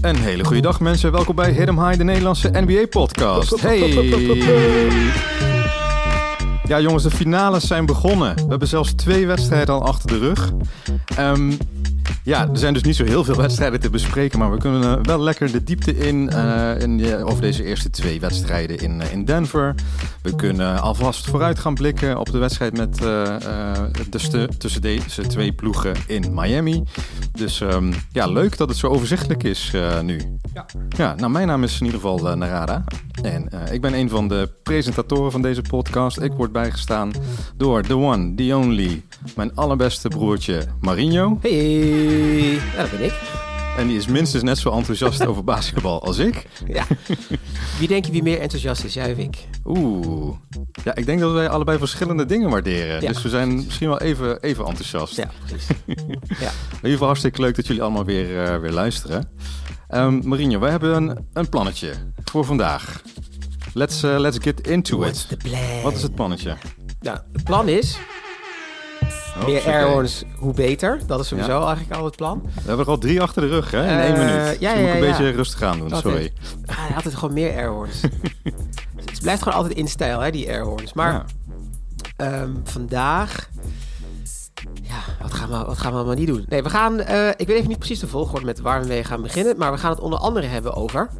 Een hele goede dag mensen, welkom bij Hit High, de Nederlandse NBA-podcast. Hey! Ja jongens, de finales zijn begonnen. We hebben zelfs twee wedstrijden al achter de rug. Ehm, ja, er zijn dus niet zo heel veel wedstrijden te bespreken, maar we kunnen wel lekker de diepte in, eh, in over deze eerste twee wedstrijden in, eh, in Denver. We kunnen alvast vooruit gaan blikken op de wedstrijd met, eh, eh, tussen, deze twee ploegen in Miami. Dus ehm, ja, leuk dat het zo overzichtelijk is nu. Ja. Ja, nou mijn naam is in ieder geval Narada. En eh, ik ben een van de presentatoren van deze podcast. Ik word bijgestaan door the one, the only, mijn allerbeste broertje Marinho. Hey, ja, dat ben ik. En die is minstens net zo enthousiast over basketbal als ik. Ja. Wie denk je wie meer enthousiast is, jij of ik? Oeh. Ja, ik denk dat wij allebei verschillende dingen waarderen. Ja, dus we zijn misschien wel even, even enthousiast. Ja, precies. ja. In ieder geval hartstikke leuk dat jullie allemaal weer, eh, weer luisteren. Ehm Marinho, wij hebben een, een plannetje voor vandaag. Let's, eh, let's get into What's it. Wat is het plannetje? Nou, het plan is, Oh, meer airhorns, hoe beter. Dat is sowieso eigenlijk al het plan. We hebben er al drie achter de rug, hè? In één Eh, minuut. ja, dus moet ik een beetje rustig aan doen, sorry. Ah, altijd gewoon meer airhorns. het blijft gewoon altijd in stijl, hè, die airhorns. Maar ehm, vandaag... Ja, wat gaan, we, wat gaan we allemaal niet doen? Nee, we gaan... eh, ik weet even niet precies de volgorde met waar we mee gaan beginnen. Maar we gaan het onder andere hebben over...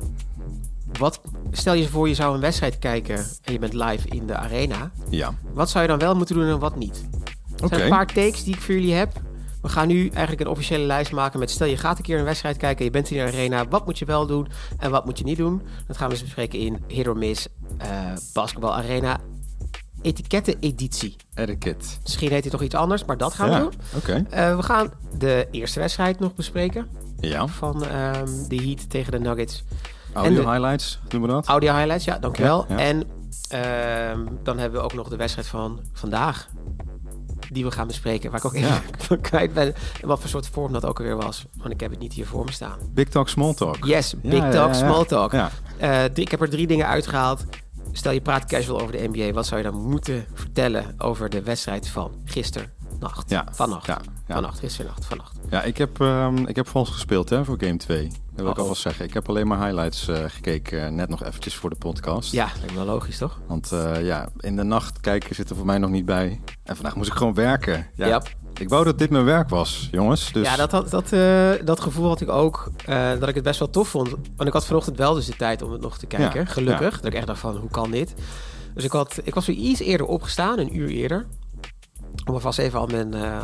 Wat, stel je voor, je zou een wedstrijd kijken en je bent live in de arena. Ja, Wat zou je dan wel moeten doen en wat niet? Er zijn een paar takes die ik voor jullie heb. We gaan nu eigenlijk een officiële lijst maken met... stel je gaat een keer een wedstrijd kijken, je bent in de arena... wat moet je wel doen en wat moet je niet doen? Dat gaan we dus bespreken in Hit or Miss eh, Basketbal Arena etiketten editie. Etiquette. Misschien heet hij toch iets anders, maar dat gaan we doen. oké. Eh, we gaan de eerste wedstrijd nog bespreken Ja, van ehm, de Heat tegen de Nuggets. Audio de- highlights, doen we dat? Audio highlights, ja, dankjewel. Ja. En ehm, dan hebben we ook nog de wedstrijd van vandaag. Die we gaan bespreken. Waar ik ook even Ja. kwijt ben. En wat voor soort vorm dat ook alweer was. Want ik heb het niet hier voor me staan. Big Talk, Small Talk. Yes, big ja, talk, ja, small talk. Eh, drie- ik heb er drie dingen uitgehaald. Stel je praat casual over de NBA. Wat zou je dan moeten vertellen over de wedstrijd van gisternacht? Ja. Vannacht. ja, ja. Vannacht, gisternacht, vannacht. Ja, ik heb, ehm ik heb vals gespeeld hè, voor Game 2. Dat wil ik Uh-oh. alvast zeggen. Ik heb alleen maar highlights eh, gekeken, eh, net nog eventjes voor de podcast. Ja, lijkt me wel logisch, toch? Want eh, ja, in de nacht kijken zit er voor mij nog niet bij. En vandaag moest ik gewoon werken. Ja. Ik wou dat dit mijn werk was, jongens. Dus Ja, dat, had- dat, dat gevoel had ik ook. dat ik het best wel tof vond. Want ik had vanochtend wel dus de tijd om het nog te kijken. Ja, gelukkig. Dat ik echt dacht van, hoe kan dit? Dus ik, had, ik was weer iets eerder opgestaan, een uur eerder. Om alvast even al mijn eh,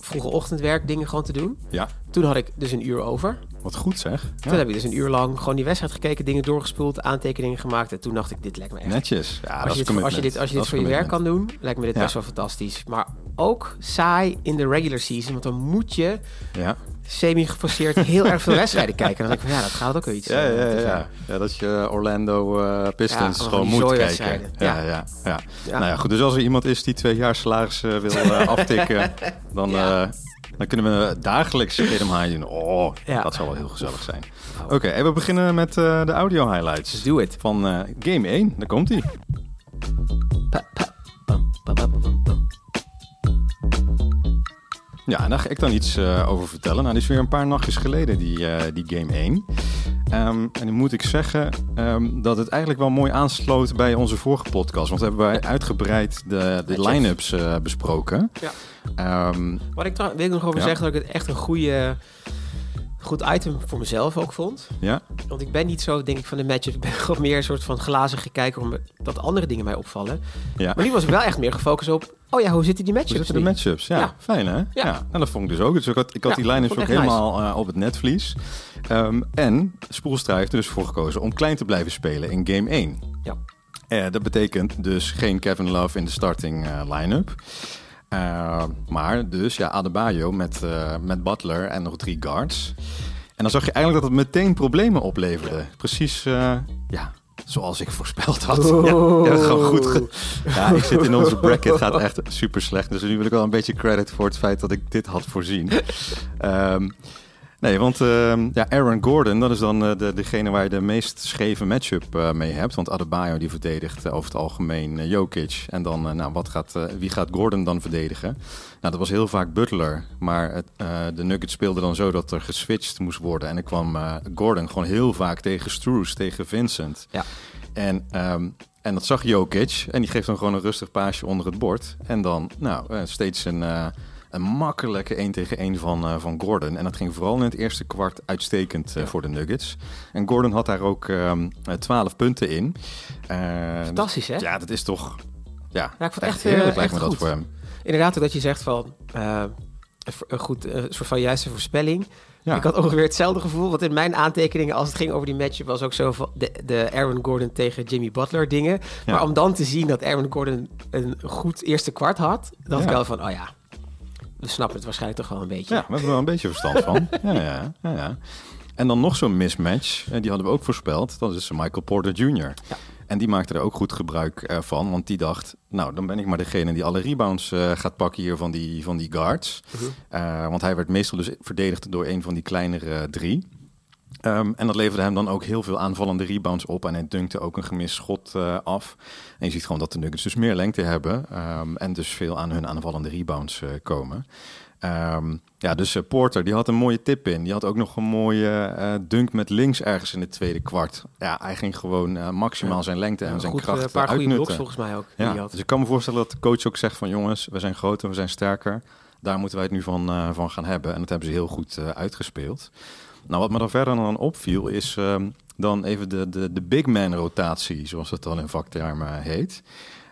vroege ochtendwerk dingen gewoon te doen. Ja, Toen had ik dus een uur over. wat goed zeg. Ja, Toen heb ik dus een uur lang gewoon die wedstrijd gekeken, dingen doorgespoeld, aantekeningen gemaakt. En toen dacht ik, dit lijkt me echt Netjes. Ja, dat als, is je dit, als je dit, als je dit voor je werk kan doen, lijkt me dit Ja. best wel fantastisch. Maar ook saai in de regular season, want dan moet je Ja, semi-geforceerd heel erg veel wedstrijden kijken. En dan denk ik van ja, dat gaat ook wel iets. ja, eh, ja, te ja, ja. Dat je Orlando eh, Pistons gewoon moet kijken. Ja, Ja. ja. Nou ja, goed. Dus als er iemand is die twee jaar salaris eh, wil eh, aftikken, dan, eh, dan kunnen we dagelijks Rhythm High doen. Oh, dat zou wel heel gezellig zijn. Oh. Oké, en we beginnen met eh, de audio highlights. Doe het. Van eh, Game 1, daar komt hij. Ja, daar ga ik dan iets eh, over vertellen. Nou, dit is weer een paar nachtjes geleden, die, eh, die Game 1. Ehm, en dan moet ik zeggen ehm, dat het eigenlijk wel mooi aansloot bij onze vorige podcast. Want hebben wij uitgebreid de, de line-ups eh, besproken. Ja. Ehm, Wat ik wil ik nog over Ja. zeggen, dat ik het echt een goede, goed item voor mezelf ook vond. ja, Want ik ben niet zo, denk ik, van de matchup. Ik ben gewoon meer een soort van glazige kijker, omdat andere dingen mij opvallen. ja. Maar nu was ik wel echt meer gefocust op, oh ja, hoe zitten die Hoe matchups zitten de matchups? Ja, Ja. fijn hè? Ja. Nou, dat vond ik dus ook. Dus ik had, ik had die line-ups vond ook helemaal eh, op het netvlies. Ehm, en Spoelstra heeft er dus voor gekozen om klein te blijven spelen in game 1. Ja. Eh, dat betekent dus geen Kevin Love in de starting eh, line-up. Eh, maar dus ja, Adebayo met, eh, met Butler en nog drie guards. En dan zag je eigenlijk dat het meteen problemen opleverde. Precies, eh, ja, zoals ik voorspeld had. Ja, ja, gewoon goed. ja, ik zit in onze bracket, gaat echt super slecht. Dus nu wil ik wel een beetje credit voor het feit dat ik dit had voorzien. Ehm, Nee, want ehm, ja, Aaron Gordon, dat is dan eh, de, degene waar je de meest scheve matchup eh, mee hebt. Want Adebayo die verdedigt eh, over het algemeen Jokic. En dan, nou, wat gaat, wie gaat Gordon dan verdedigen? Nou, dat was heel vaak Butler. Maar het, de Nuggets speelden dan zo dat er geswitcht moest worden. En ik kwam Gordon gewoon heel vaak tegen Struce, tegen Vincent. Ja. En, ehm, en dat zag Jokic. En die geeft dan gewoon een rustig paasje onder het bord. En dan, nou, steeds een... een makkelijke 1 tegen 1 van, eh, van Gordon. En dat ging vooral in het eerste kwart uitstekend eh, voor de Nuggets. En Gordon had daar ook ehm, eh, 12 punten in. Fantastisch, hè? Ja, dat is toch... Ja, Ja, ik vond echt, heerlijk lijkt me dat goed. voor hem. Inderdaad, ook dat je zegt van... een goed, een soort van juiste voorspelling. Ja. Ik had ongeveer hetzelfde gevoel. Want in mijn aantekeningen, als het ging over die match, was ook zo van de, de Aaron Gordon tegen Jimmy Butler dingen. Ja. Maar om dan te zien dat Aaron Gordon een goed eerste kwart had, dacht Ja. ik wel van, oh ja, we snappen het waarschijnlijk toch wel een beetje. Ja, we hebben er wel een beetje verstand van. Ja, ja, ja, ja. En dan nog zo'n mismatch, eh, die hadden we ook voorspeld. Dat is Michael Porter Jr. Ja. En die maakte er ook goed gebruik eh, van. Want die dacht, nou, dan ben ik maar degene die alle rebounds eh, gaat pakken hier van die, van die guards. Mhm. Want hij werd meestal dus verdedigd door een van die kleinere drie. Ehm, en dat leverde hem dan ook heel veel aanvallende rebounds op. En hij dunkte ook een gemist schot eh, af. En je ziet gewoon dat de Nuggets dus meer lengte hebben. ehm, en dus veel aan hun aanvallende rebounds eh, komen. Ehm, ja, dus eh, Porter, die had een mooie tip in. Die had ook nog een mooie dunk met links ergens in het tweede kwart. Ja, hij ging gewoon maximaal zijn lengte en Een zijn goed, kracht eh, paar goede bloks volgens mij ook. Ja, had. dus ik kan me voorstellen dat de coach ook zegt van jongens, we zijn groter, we zijn sterker. Daar moeten wij het nu van, van gaan hebben. En dat hebben ze heel goed uitgespeeld. Nou, wat me dan verder dan opviel is ehm, dan even de, de, de big man rotatie, zoals het dan in vaktermen heet.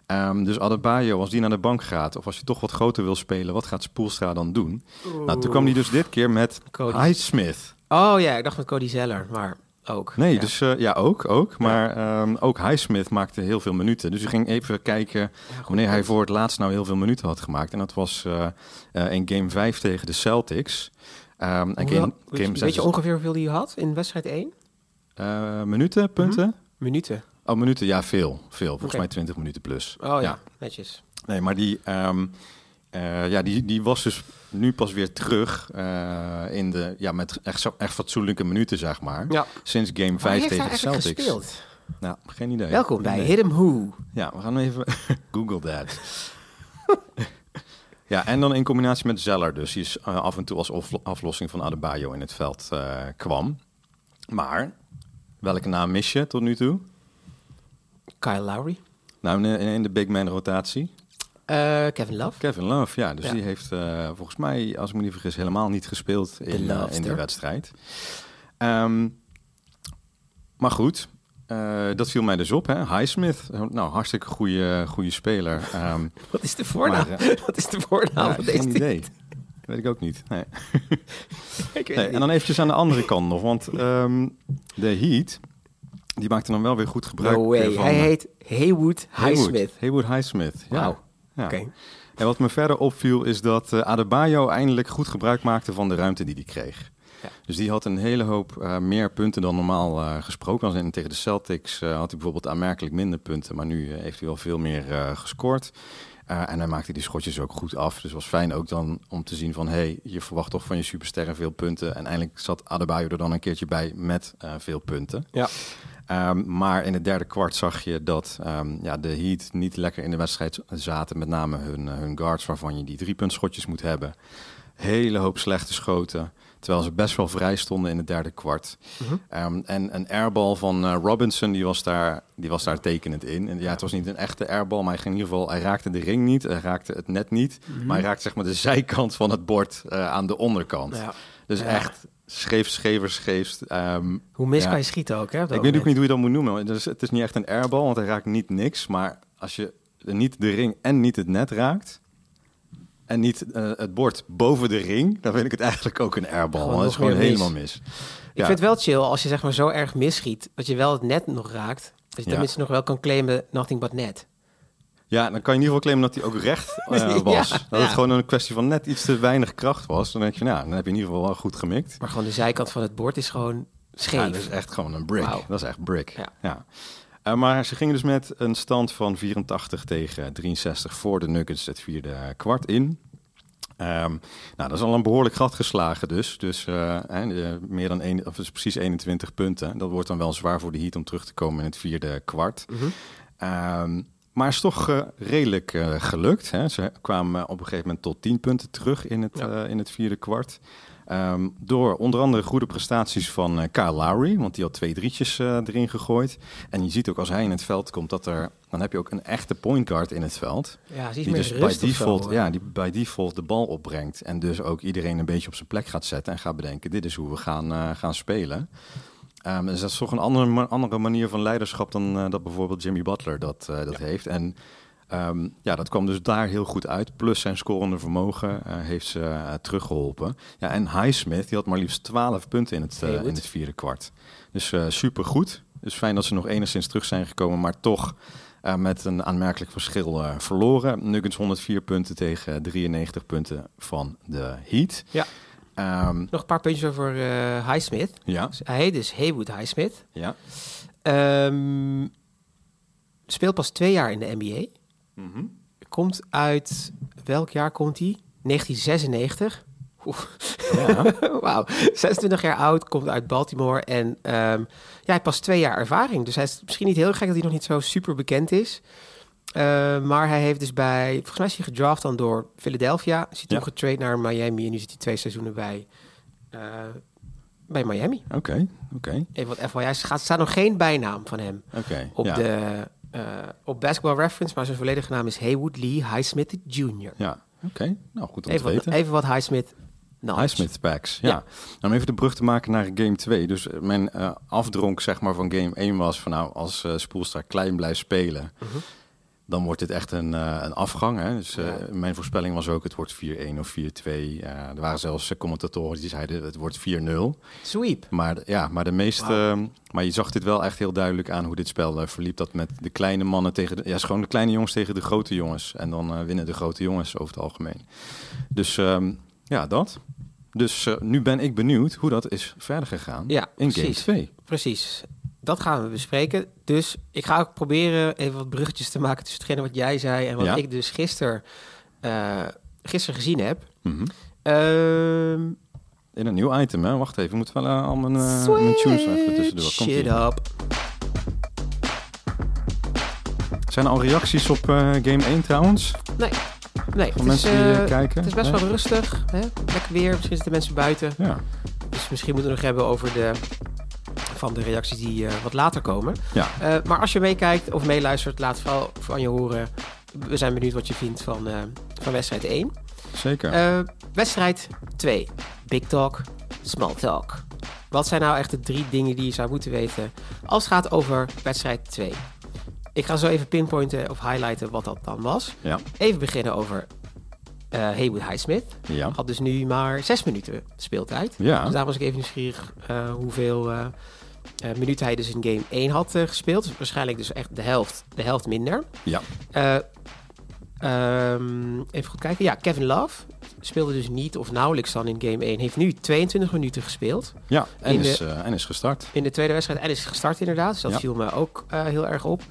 Ehm, dus Adebayo, als die naar de bank gaat, of als je toch wat groter wil spelen, wat gaat Spoelstra dan doen? Nou, toen kwam hij dus dit keer met Cody. Highsmith. Oh ja, ik dacht met Cody Zeller, maar ook. Nee, ja. dus eh, ja, ook, ook. Maar ehm, ook Highsmith maakte heel veel minuten. Dus ik ging even kijken Ja, wanneer hij voor het laatst nou heel veel minuten had gemaakt. En dat was eh, eh, in game 5 tegen de Celtics. Ehm, en Hoeveel- game, weet, je, game weet je ongeveer hoeveel hij had in wedstrijd 1? eh, minuten, punten? Minuten. Oh, minuten, ja, veel. Veel. Volgens mij 20 minuten plus. Oh ja, Ja. netjes. Nee, maar die, ehm, eh, ja, die, die was dus nu pas weer terug eh, in de, ja, met echt, zo, echt fatsoenlijke minuten, zeg maar. Ja. Sinds game Waar 5 heeft tegen hij de Celtics. gespeeld? Nou, geen idee. Welkom bij Nee. Hit 'em Who. Ja, we gaan even Google that. ja, en dan in combinatie met Zeller, dus die is, eh, af en toe als aflo- aflossing van Adebayo in het veld eh, kwam. Maar, welke naam mis je tot nu toe? Kyle Lowry. Nou, in, in de big man rotatie. Eh, Kevin Love. Kevin Love, ja. Dus Ja. die heeft volgens mij, als ik me niet vergis, helemaal niet gespeeld in, De in wedstrijd. Ehm, maar goed, eh, dat viel mij dus op. Hè? Highsmith, nou, hartstikke goede, goede speler. Ehm, Wat is de voornaam? Maar, Wat is de voornaam ja, van deze geen idee. Weet ik ook niet. Nee. Ik weet Nee, het en dan eventjes aan de andere kant nog, want ehm, de Heat, die maakte dan wel weer goed gebruik No way. van... Hij heet Haywood Haywood. Highsmith. Haywood Highsmith, ja. Ja. Oké. En wat me verder opviel is dat eh, Adebayo eindelijk goed gebruik maakte van de ruimte die hij kreeg. Ja. Dus die had een hele hoop eh, meer punten dan normaal eh, gesproken. Als in, tegen de Celtics eh, had hij bijvoorbeeld aanmerkelijk minder punten, maar nu heeft hij wel veel meer gescoord. En hij maakte die schotjes ook goed af. Dus het was fijn ook dan om te zien van... hé, hey, je verwacht toch van je supersterren veel punten. En eindelijk zat Adebayo er dan een keertje bij met veel punten. Ja. Ehm, maar in het derde kwart zag je dat ehm, ja, de Heat niet lekker in de wedstrijd zaten. Met name hun, hun guards, waarvan je die driepuntschotjes moet hebben. Hele hoop slechte schoten. Terwijl ze best wel vrij stonden in het derde kwart. Mhm. Ehm, en een airbal van eh, Robinson, die was, daar, die was daar tekenend in. En ja, het was niet een echte airbal, maar hij ging in ieder geval... Hij raakte de ring niet, hij raakte het net niet. Mhm. Maar hij raakte zeg maar de zijkant van het bord eh, aan de onderkant. Ja. Dus Ja. echt scheef, schever, scheefst. Ehm, Hoe mis Ja. kan je schieten ook, hè? ik weet ook niet hoe je dat moet noemen. Dus het is niet echt een airbal, want hij raakt niet niks. Maar als je niet de ring en niet het net raakt... en niet eh, het bord boven de ring... dan vind ik het eigenlijk ook een airbal. Gewoon want dat is gewoon mis. helemaal mis. Ik vind het wel chill als je zeg maar zo erg misschiet... dat je wel het net nog raakt. Dat je Ja. tenminste nog wel kan claimen nothing but net. Ja, dan kan je in ieder geval claimen dat hij ook recht eh, was. Ja, dat ja. het gewoon een kwestie van net iets te weinig kracht was. Dan denk je, nou, dan heb je in ieder geval wel goed gemikt. Maar gewoon de zijkant van het bord is gewoon scheef. Ja, dat is echt gewoon een brick. Dat is echt brick. Ja. Eh, maar ze gingen dus met een stand van 84 tegen 63 voor de Nuggets het vierde kwart in. Ehm, nou, dat is al een behoorlijk gat geslagen dus. Dus eh, eh, meer dan één, of dus precies 21 punten. Dat wordt dan wel zwaar voor de Heat om terug te komen in het vierde kwart. Ehm, maar is toch eh, redelijk eh, gelukt. Hè? Ze kwamen op een gegeven moment tot 10 punten terug in het, Ja. eh, in het vierde kwart. Ehm, door onder andere goede prestaties van eh Kyle Lowry, want die had twee drietjes eh, erin gegooid. En je ziet ook als hij in het veld komt dat er, dan heb je ook een echte point guard in het veld. Ja, Die meer dus bij default, ja, die bij default de bal opbrengt. En dus ook iedereen een beetje op zijn plek gaat zetten en gaat bedenken: dit is hoe we gaan, eh, gaan spelen. Ehm, dus dat is toch een andere, andere manier van leiderschap dan dat bijvoorbeeld Jimmy Butler dat, dat heeft. En ehm, ja, dat kwam dus daar heel goed uit. Plus zijn scorende vermogen eh, heeft ze eh, teruggeholpen. Ja, en Highsmith, die had maar liefst 12 punten in het, eh, in het vierde kwart. Dus super goed. Dus fijn dat ze nog enigszins terug zijn gekomen, maar toch met een aanmerkelijk verschil verloren. Nuggets 104 punten tegen 93 punten van de Heat. Ja. Ehm, Nog een paar puntjes over Highsmith. ja, Dus hij heet dus Haywood Highsmith. ja. Ehm, speelt pas twee jaar in de NBA. Mhm. Komt uit... Welk jaar komt hij? 1996. Oeh. ja. Wauw, 26 jaar oud, komt uit Baltimore en ehm, ja, hij heeft pas twee jaar ervaring. Dus hij is misschien niet heel gek dat hij nog niet zo super bekend is. Eh, maar hij heeft dus bij, volgens mij is hij gedraft dan door Philadelphia. Is hij toen Ja. getrade naar Miami en nu zit hij twee seizoenen bij, eh, bij Miami. Oké, oké, Even wat FYI, er staat nog geen bijnaam van hem oké. op, ja. de, op Basketball Reference, maar zijn volledige naam is Haywood Lee Highsmith Jr. Ja, oké. Nou, goed om Even te wat, weten. even wat Highsmith knowledge. Highsmith packs, ja. Ja. Nou, om even de brug te maken naar game 2. Dus eh, mijn eh, afdronk zeg maar, van game 1 was van nou, als eh Spoelstra klein blijft spelen, Mhm. Dan wordt dit echt een, eh, een afgang. Hè? Dus eh, Ja. mijn voorspelling was ook, het wordt 4-1 of 4-2. Eh, er waren zelfs commentatoren die zeiden, het wordt 4-0. Sweep. Maar ja, maar de meeste. Wauw. Maar je zag dit wel echt heel duidelijk aan hoe dit spel verliep. Dat met de kleine mannen tegen de. Ja, is gewoon de kleine jongens tegen de grote jongens. En dan winnen de grote jongens over het algemeen. Dus ehm, ja, dat. Dus nu ben ik benieuwd hoe dat is verder gegaan Ja, in game precies. 2. Precies. Dat gaan we bespreken. Dus ik ga ook proberen even wat bruggetjes te maken tussen hetgene wat jij zei en wat Ja. ik dus gisteren uh, gister gezien heb. Mhm. Ehm In een nieuw item, hè? Wacht even, ik moet wel eh, al mijn, uh, mijn tunes even tussendoor. Komt Shit ie. up. Zijn er al reacties op eh, game 1 trouwens? Nee, nee Van het, is, mensen die eh, eh, kijken? het is best Nee? wel rustig. Hè? Lekker weer. Misschien zitten mensen buiten. Ja, Dus misschien moeten we nog hebben over de, van de reacties die eh, wat later komen. ja. Eh, maar als je meekijkt of meeluistert, laat vooral van je horen. We zijn benieuwd wat je vindt van, eh, van wedstrijd 1. zeker. Wedstrijd 2. Big talk, small talk. Wat zijn nou echt de drie dingen die je zou moeten weten als het gaat over wedstrijd 2? Ik ga zo even pinpointen of highlighten wat dat dan was. ja, Even beginnen over eh Haywood Highsmith. ja. Had dus nu maar zes minuten speeltijd. Ja, Dus daar was ik even nieuwsgierig hoeveel eh, minuten hij dus in game 1 had eh, gespeeld. Dus waarschijnlijk dus echt de helft, de helft minder. ja. Eh, ehm, even goed kijken. Ja, Kevin Love speelde dus niet of nauwelijks dan in game 1. Heeft nu 22 minuten gespeeld ja. En, In is, de- en is gestart. in de tweede wedstrijd. En is gestart inderdaad. Dus dat Ja. viel me ook heel erg op.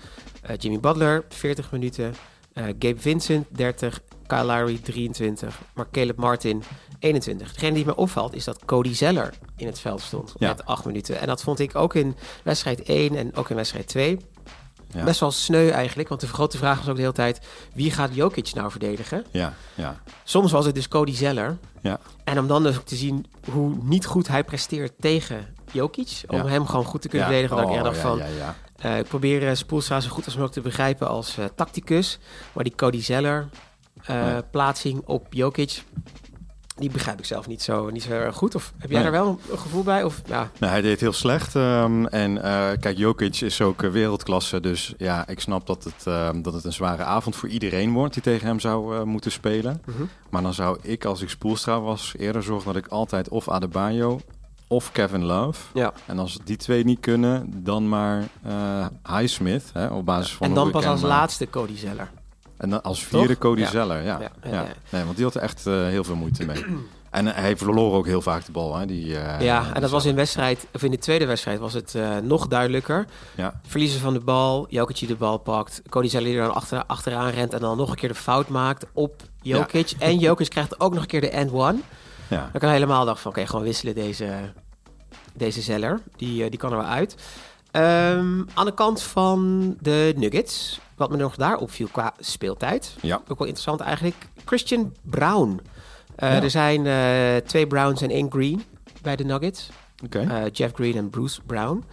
Jimmy Butler, 40 minuten. Gabe Vincent, 30. Kyle Lowry, 23. Maar Caleb Martin, 21. Degene die me opvalt is dat Cody Zeller in het veld stond Ja. met 8 minuten. En dat vond ik ook in wedstrijd 1 en ook in wedstrijd 2. Ja. Best wel sneu eigenlijk, want de grote vraag was ook de hele tijd... wie gaat Jokic nou verdedigen? Ja, ja, Soms was het dus Cody Zeller. ja. En om dan dus ook te zien hoe niet goed hij presteert tegen Jokic... om Ja. hem gewoon goed te kunnen ja. verdedigen... dat ik Oh, dacht van... Eh, ik probeer uh, Spoelstra zo goed als mogelijk te begrijpen als eh, tacticus. Maar die Cody Zeller eh, Nee. plaatsing op Jokic... die begrijp ik zelf niet zo, niet zo erg goed. Of heb jij Nee. daar wel een gevoel bij? Of, ja, Nou, hij deed heel slecht. ehm, en eh, kijk, Jokic is ook eh, wereldklasse. Dus ja, ik snap dat het, ehm, dat het een zware avond voor iedereen wordt die tegen hem zou eh, moeten spelen. mhm. Maar dan zou ik, als ik Spoelstra was, eerder zorgen dat ik altijd of Adebayo of Kevin Love. ja. En als die twee niet kunnen, dan maar eh Highsmith. Hè, op basis van En dan pas als eh, laatste Cody Zeller. En dan als vierde Toch? Cody Ja. Zeller, ja. Ja. Nee, want die had er echt eh, heel veel moeite mee. en eh, hij verloor ook heel vaak de bal. Hè, die, eh, ja, en dat was in wedstrijd, of in de tweede wedstrijd was het nog duidelijker. Ja, Verliezen van de bal, Jokic die de bal pakt, Cody Zeller die er dan achter, achteraan rent en dan nog een keer de fout maakt op Jokic. En Jokic krijgt ook nog een keer de end one. ja. Dan kan hij helemaal dacht van, oké, gewoon wisselen deze, deze Zeller. Die, die kan er wel uit. Ehm, aan de kant van de Nuggets, wat me nog daar opviel qua speeltijd. ja. Ook wel interessant eigenlijk. Christian Brown. Eh, Ja. Er zijn eh, twee Browns en één Green bij de Nuggets. Eh, Jeff Green en Bruce Brown.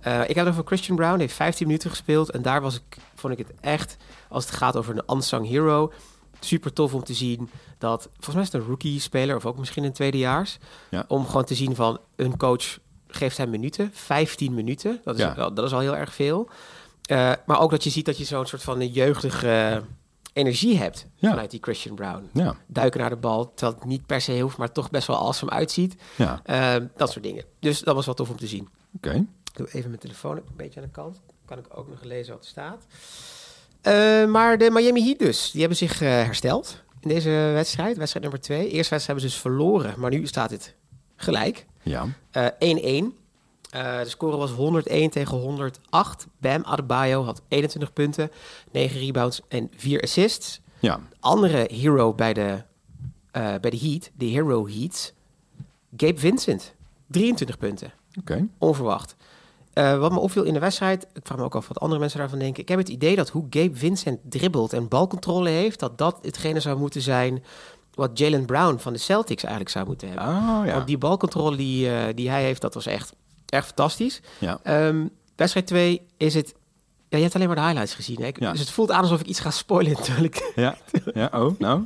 Ik heb het over Christian Brown. Hij heeft 15 minuten gespeeld. En daar was ik, vond ik het echt, als het gaat over een unsung hero, super tof om te zien dat, volgens mij is het een rookie-speler of ook misschien een tweedejaars, Ja. om gewoon te zien van een coach geeft hem minuten, 15 minuten. Dat is, Ja. wel, dat is al heel erg veel. Eh, maar ook dat je ziet dat je zo'n soort van een jeugdige energie hebt Ja. vanuit die Christian Brown. Ja, Duiken naar de bal, terwijl het niet per se hoeft, maar toch best wel awesome uitziet. ja, Eh, dat soort dingen. Dus dat was wel tof om te zien. oké. Ik doe even mijn telefoon een beetje aan de kant. Kan ik ook nog lezen wat er staat. Eh, maar de Miami Heat dus, die hebben zich eh, hersteld in deze wedstrijd. Wedstrijd nummer twee. Eerste wedstrijd hebben ze dus verloren, maar nu staat het gelijk. Ja, Eh, 1-1. Eh, de score was 101 tegen 108. Bam Adebayo had 21 punten, 9 rebounds en 4 assists. ja, Andere hero bij de, eh, bij de Heat, de Hero Heat, Gabe Vincent. 23 punten oké. onverwacht. Eh, wat me opviel in de wedstrijd, ik vraag me ook af wat andere mensen daarvan denken. Ik heb het idee dat hoe Gabe Vincent dribbelt en balcontrole heeft, dat dat hetgene zou moeten zijn wat Jalen Brown van de Celtics eigenlijk zou moeten hebben. Oh ja. Want die balcontrole die, die hij heeft, dat was echt, echt fantastisch. ja. Ehm, wedstrijd 2 is het... Ja, je hebt alleen maar de highlights gezien. Hè? Ja. Dus het voelt aan alsof ik iets ga spoilen natuurlijk. Ja, ja, oh, nou.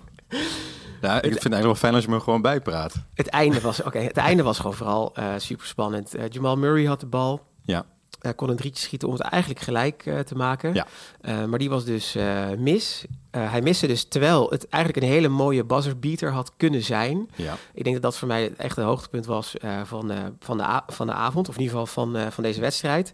Ja, ik vind het eigenlijk wel fijn als je me gewoon bijpraat. Het einde was, oké, het einde was gewoon vooral super spannend. Jamal Murray had de bal. Ja, Hij kon een drietje schieten om het eigenlijk gelijk eh, te maken. Ja. Eh, maar die was dus eh, mis. Eh, hij miste dus terwijl het eigenlijk een hele mooie buzzer beater had kunnen zijn. ja, Ik denk dat dat voor mij echt een hoogtepunt was eh, van, eh, van, de van de avond. Of in ieder geval van, eh, van deze wedstrijd.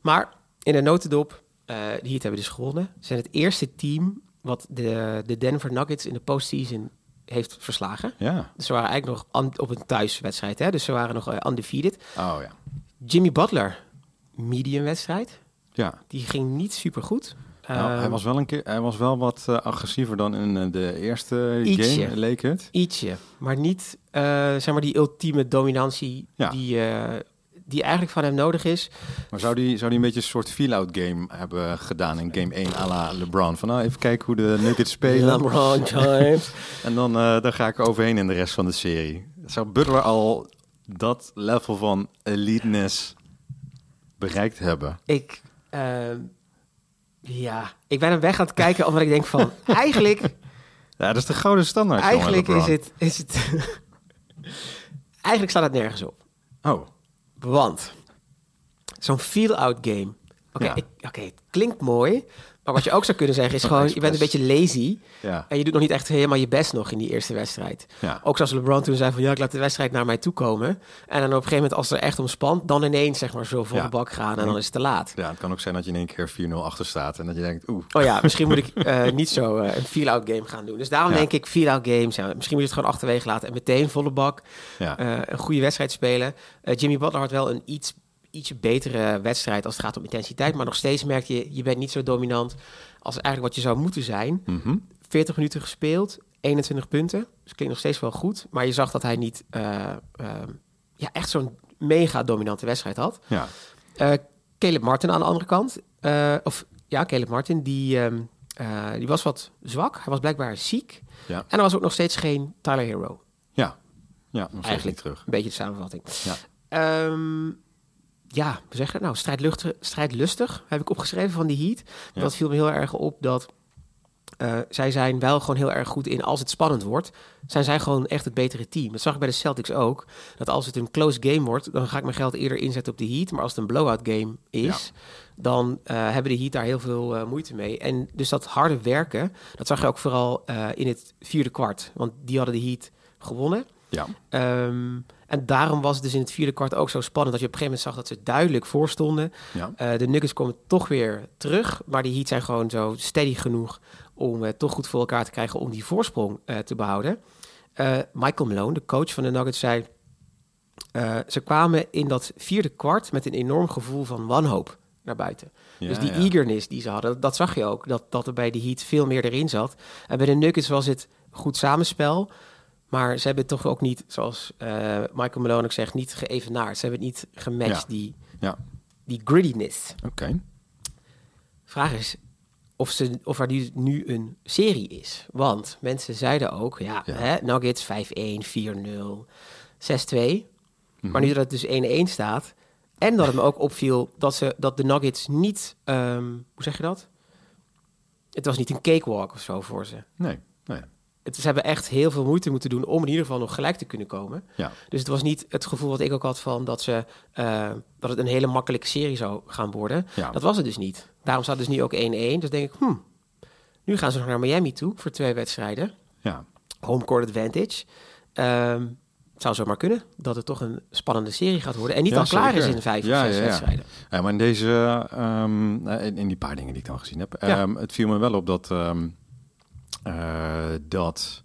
Maar in de notendop, eh de Heat hebben dus gewonnen. Ze zijn het eerste team wat de, de Denver Nuggets in de postseason heeft verslagen. ja. Dus ze waren eigenlijk nog op een thuiswedstrijd. Hè? Dus ze waren nog eh, undefeated. Oh ja. Jimmy Butler, medium wedstrijd. Ja, Die ging niet super goed. nou, hij, was wel een keer, hij was wel wat eh, agressiever dan in eh, de eerste Ietsje. game, leek het. Ietsje, maar niet eh, zeg maar die ultieme dominantie Ja. die, die eigenlijk van hem nodig is. Maar zou die, zou die een beetje een soort feel-out game hebben gedaan in game 1 à la LeBron? Van nou, even kijken hoe de Nuggets spelen. LeBron James. En dan, dan ga ik er overheen in de rest van de serie. Zou Butler al dat level van eliteness bereikt hebben? ik, ehm, ja, ik ben hem weg aan het kijken omdat ik denk van, eigenlijk, Ja, dat is de gouden standaard. jongen, eigenlijk is het, is het, eigenlijk staat het nergens op. Oh, Want zo'n feel-out game. Oké, Ja. oké, het klinkt mooi. Maar wat je ook zou kunnen zeggen is gewoon... je bent een beetje lazy. ja. En je doet nog niet echt helemaal je best nog in die eerste wedstrijd. ja. Ook zoals LeBron toen zei van... ja, ik laat de wedstrijd naar mij toe komen. En dan op een gegeven moment als het er echt om spant... dan ineens zeg maar zo voor Ja. de bak gaan en dan is het te laat. Ja, het kan ook zijn dat je in één keer 4-0 achter staat en dat je denkt, oeh. Oh ja, misschien moet ik eh, niet zo eh, een feel-out game gaan doen. Dus daarom denk ik feel-out games. Ja, misschien moet je het gewoon achterwege laten en meteen volle bak eh, een goede wedstrijd spelen. Jimmy Butler had wel een iets, ietsje betere wedstrijd als het gaat om intensiteit. Maar nog steeds merk je, je bent niet zo dominant als eigenlijk wat je zou moeten zijn. Mhm. 40 minuten gespeeld, 21 punten. Dus klinkt nog steeds wel goed. Maar je zag dat hij niet eh, eh, ja, echt zo'n mega dominante wedstrijd had. Ja. Eh, Caleb Martin aan de andere kant. eh, of ja, Caleb Martin, die, ehm, eh, die was wat zwak. Hij was blijkbaar ziek. Ja. En er was ook nog steeds geen Tyler Hero. Ja. Ja, nog steeds Eigenlijk. niet terug. Een beetje de samenvatting. Ja. Ehm, ja, we zeggen nou, strijdlustig, strijdlustig heb ik opgeschreven van die Heat. Ja. Dat viel me heel erg op dat eh, zij zijn wel gewoon heel erg goed in als het spannend wordt. Zijn zij gewoon echt het betere team. Dat zag ik bij de Celtics ook. Dat als het een close game wordt, dan ga ik mijn geld eerder inzetten op de Heat. Maar als het een blowout game is, dan eh, hebben de Heat daar heel veel eh, moeite mee. En dus dat harde werken, dat zag je ook vooral in het vierde kwart. Want die hadden de Heat gewonnen. Ja. Ehm, en daarom was het dus in het vierde kwart ook zo spannend... dat je op een gegeven moment zag dat ze duidelijk voorstonden. Ja. Eh, de Nuggets komen toch weer terug. Maar die Heat zijn gewoon zo steady genoeg... om het toch goed voor elkaar te krijgen om die voorsprong eh, te behouden. Eh, Michael Malone, de coach van de Nuggets, zei... ze kwamen in dat vierde kwart met een enorm gevoel van wanhoop naar buiten. Ja, dus die ja. eagerness die ze hadden, dat zag je ook. Dat, dat er bij de Heat veel meer erin zat. En bij de Nuggets was het goed samenspel. Maar ze hebben het toch ook niet, zoals eh, Michael Malone ook zegt, niet geëvenaard. Ze hebben het niet gematcht, Ja. die, Ja, die grittiness. oké. Vraag is of, ze, of er nu, nu een serie is. Want mensen zeiden ook, ja, Ja. Hè, Nuggets 5-1, 4-0, 6-2. Mhm. Maar nu dat het dus 1-1 staat... en dat het me ook opviel dat, ze, dat de Nuggets niet... ehm, hoe zeg je dat? Het was niet een cakewalk of zo voor ze. Nee, nee. Het, ze hebben echt heel veel moeite moeten doen... om in ieder geval nog gelijk te kunnen komen. Ja, Dus het was niet het gevoel wat ik ook had van dat, ze, eh, dat het een hele makkelijke serie zou gaan worden. ja. Dat was het dus niet. Daarom staat dus nu ook 1-1. Dus denk ik, hmm, nu gaan ze nog naar Miami toe voor twee wedstrijden. ja. Home court advantage. Ehm, het zou zomaar kunnen dat het toch een spannende serie gaat worden. En niet Ja, al klaar zeker. is in vijf Ja, of zes ja, ja. wedstrijden. Ja, maar in deze, ehm, eh, in, in die paar dingen die ik dan gezien heb, ehm, het viel me wel op dat, eh, dat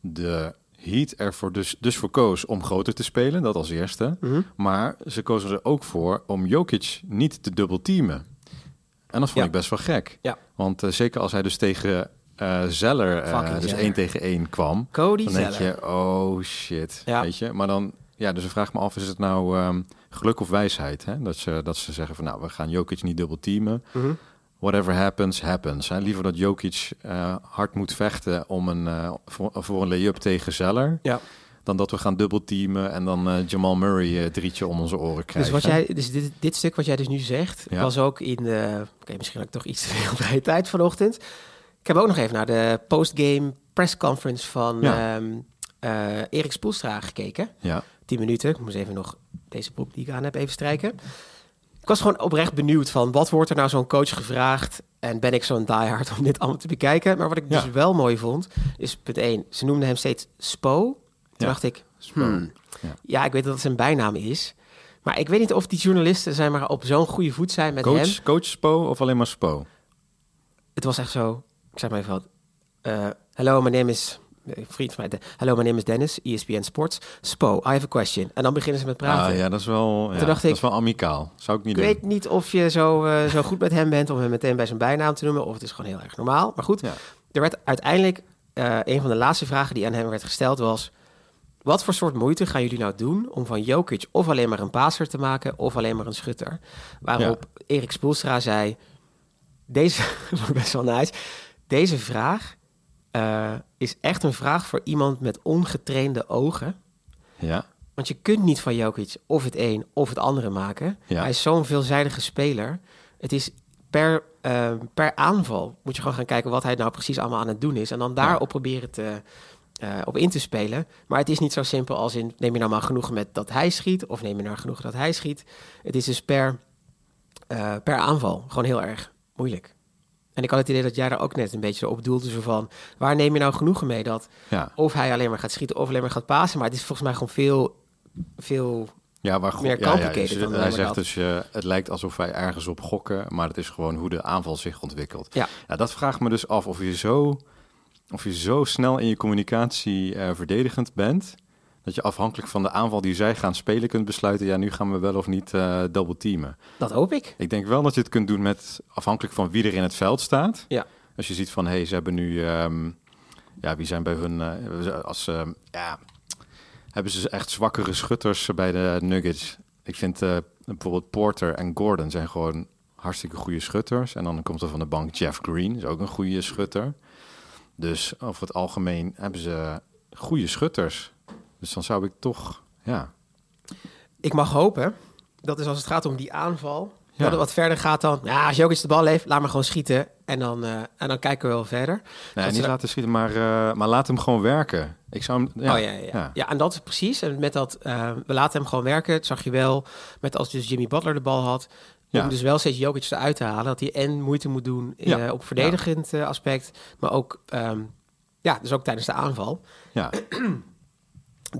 de Heat ervoor dus, dus voor koos om groter te spelen, dat als eerste. Mhm. Maar ze kozen er ook voor om Jokic niet te dubbelteamen. En dat vond Ja. ik best wel gek. Ja. Want eh, zeker als hij dus tegen eh Zeller, Fucking dus Zeller. één tegen één kwam, Cody dan denk Zeller. je, oh shit, Ja. weet je. Maar dan, ja, dus ik vraag me af, is het nou ehm, geluk of wijsheid? Hè? Dat, ze, dat ze zeggen van, nou, we gaan Jokic niet dubbel teamen. Mhm. Whatever happens, happens. Hè? Liever dat Jokic eh, hard moet vechten om een, eh, voor, voor een lay-up tegen Zeller, Ja. dan dat we gaan dubbel teamen en dan eh, Jamal Murray drietje om onze oren Dus, krijgen. wat jij, dus dit, dit stuk wat jij dus nu zegt, Ja. was ook in de... Oké, misschien had ik toch iets te veel vrije tijd vanochtend. Ik heb ook nog even naar de postgame press conference van Ja. ehm, eh, Erik Spoelstra gekeken. Ja, 10 minuten. Ik moest even nog deze broek die ik aan heb even strijken. Ik was gewoon oprecht benieuwd van wat wordt er nou zo'n coach gevraagd en ben ik zo'n diehard om dit allemaal te bekijken. Maar wat ik dus wel mooi vond, is punt 1. Ze noemden hem steeds Spo. Toen Ja. dacht ik, Spo. hmm, Ja. ja. ik weet dat het zijn bijnaam is. Maar ik weet niet of die journalisten zijn maar op zo'n goede voet zijn met hem. coach, coach Spo of alleen maar Spo? Het was echt zo, ik zeg maar even wat. Eh, hello, my name is... Een vriend van mij. Hello, my name is Dennis, ESPN Sports. Spo, I have a question. En dan beginnen ze met praten. Ah, ja, dat is wel, ja, dacht dat ik- is wel amicaal. Zou ik niet Ik doen. weet niet of je zo, eh, zo goed met hem bent om hem meteen bij zijn bijnaam te noemen, of het is gewoon heel erg normaal. Maar goed, Ja. er werd uiteindelijk eh, een van de laatste vragen die aan hem werd gesteld was: wat voor soort moeite gaan jullie nou doen om van Jokic of alleen maar een passer te maken of alleen maar een schutter? Waarop Erik Spoelstra zei: deze ik best wel nice. Deze vraag eh, is echt een vraag voor iemand met ongetrainde ogen. Ja, Want je kunt niet van Jokic of het een of het andere maken. Ja. Hij is zo'n veelzijdige speler. Het is per, eh, per aanval moet je gewoon gaan kijken wat hij nou precies allemaal aan het doen is. En dan daarop Ja. proberen te, eh, op in te spelen. Maar het is niet zo simpel als in neem je nou maar genoegen met dat hij schiet. Of neem je nou genoegen dat hij schiet. Het is dus per, per aanval gewoon heel erg moeilijk. En ik had het idee dat jij daar ook net een beetje op doelde. Zo van, waar neem je nou genoegen mee dat ja. of hij alleen maar gaat schieten of alleen maar gaat pasen. Maar het is volgens mij gewoon veel, veel Ja, waar Meer ja, ja, complicated dus dan hij zegt dus, eh, het lijkt alsof wij ergens op gokken, maar het is gewoon hoe de aanval zich ontwikkelt. Ja. dat vraagt me dus af of je zo, of je zo snel in je communicatie eh, verdedigend bent, dat je afhankelijk van de aanval die zij gaan spelen kunt besluiten, ja, nu gaan we wel of niet eh double teamen. Dat hoop ik. Ik denk wel dat je het kunt doen met afhankelijk van wie er in het veld staat. Ja. Als je ziet van, hé, hey, ze hebben nu, ehm, ja, wie zijn bij hun, eh, als, ehm, ja, hebben ze echt zwakkere schutters bij de Nuggets. Ik vind eh, bijvoorbeeld Porter en Gordon zijn gewoon hartstikke goede schutters. En dan komt er van de bank Jeff Green, is ook een goede schutter. Dus over het algemeen hebben ze goede schutters. Dus dan zou ik toch, ja, Ik mag hopen dat is als het gaat om die aanval. Ja. Dat het wat verder gaat dan. Ja, als Jokic de bal heeft, laat maar gewoon schieten. En dan, eh, en dan kijken we wel verder. nee, Dat niet laten schieten, maar, eh, maar laat hem gewoon werken. Ik zou hem, ja, oh ja, ja, ja. ja. en dat is precies. En met dat, eh, we laten hem gewoon werken. Dat zag je wel met als dus Jimmy Butler de bal had. Om Ja. dus wel steeds Jokic eruit te halen. Dat hij en moeite moet doen op verdedigend aspect. Maar ook, ehm, ja, dus ook tijdens de aanval. ja.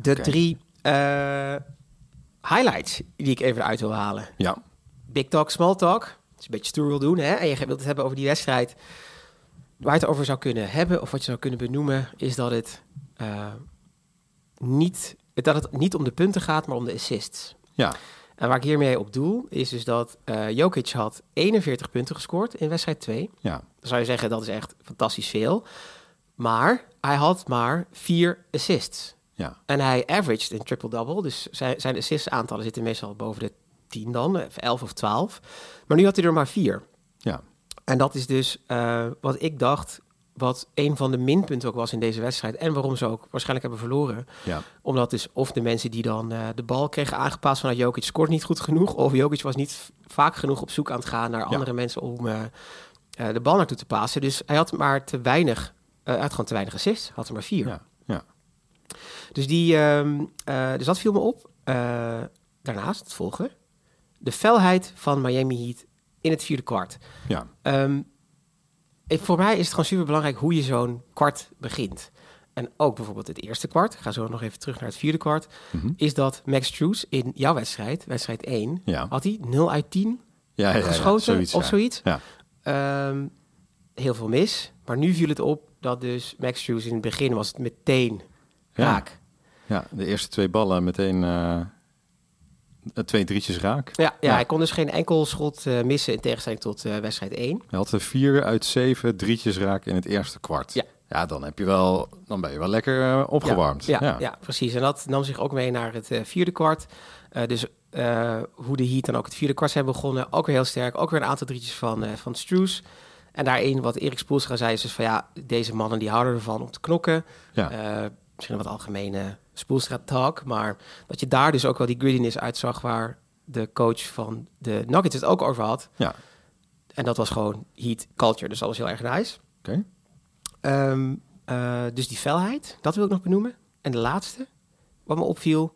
De drie Eh, highlights die ik even eruit wil halen. Ja. Big talk, small talk. Dat is een beetje stoer wil doen, hè? En je wilt het hebben over die wedstrijd. Waar je het over zou kunnen hebben, of wat je zou kunnen benoemen, is dat het, eh, niet, dat het niet om de punten gaat, maar om de assists. Ja. En waar ik hiermee op doel, is dus dat eh Jokic had 41 punten gescoord in wedstrijd 2. Ja. Dan zou je zeggen, dat is echt fantastisch veel. Maar hij had maar vier assists. Ja. En hij averaged een triple-double. Dus zijn, zijn assist aantallen zitten meestal boven de 10 dan, of 11 of 12. Maar nu had hij er maar vier. Ja. En dat is dus eh, wat ik dacht, wat een van de minpunten ook was in deze wedstrijd. En waarom ze ook waarschijnlijk hebben verloren. Ja. Omdat dus of de mensen die dan eh, de bal kregen aangepast vanuit Jokic scoort niet goed genoeg. Of Jokic was niet vaak genoeg op zoek aan het gaan naar andere mensen om eh, eh, de bal naartoe te passen. Dus hij had maar te weinig, eh, hij had gewoon te weinig assists. Had er maar vier. Ja. Dus, die, ehm, eh, dus dat viel me op. Eh, daarnaast het volgende. De felheid van Miami Heat in het vierde kwart. Ja. Ehm, ik, voor mij is het gewoon super belangrijk hoe je zo'n kwart begint. En ook bijvoorbeeld het eerste kwart, ik ga zo nog even terug naar het vierde kwart, Mhm. is dat Max Strus in jouw wedstrijd, wedstrijd 1, Ja. had hij 0 uit 10 Ja, ja, ja, geschoten zoiets, of zoiets. Ja. Ehm, heel veel mis. Maar nu viel het op dat dus Max Strus in het begin was het meteen. Raak. Ja, de eerste twee ballen meteen eh, twee drietjes raak. Ja, ja, Ja. hij kon dus geen enkel schot eh, missen in tegenstelling tot eh, wedstrijd 1. Hij had er vier uit zeven drietjes raak in het eerste kwart. Ja. Ja, dan, heb je wel, dan ben je wel lekker eh, opgewarmd. Ja, ja. precies. En dat nam zich ook mee naar het eh, vierde kwart. Eh, dus eh, hoe de Heat dan ook het vierde kwart zijn begonnen. Ook weer heel sterk. Ook weer een aantal drietjes van, eh van Struus. En daarin wat Erik Spoelstra zei is dus van ja, deze mannen die houden ervan om te knokken. Ja. Misschien een wat algemene Spoelstra talk. Maar dat je daar dus ook wel die grittiness uitzag waar de coach van de Nuggets het ook over had. Ja. En dat was gewoon Heat culture. Dus dat was heel erg nice. Oké. Ehm, eh, dus die felheid, dat wil ik nog benoemen. En de laatste, wat me opviel,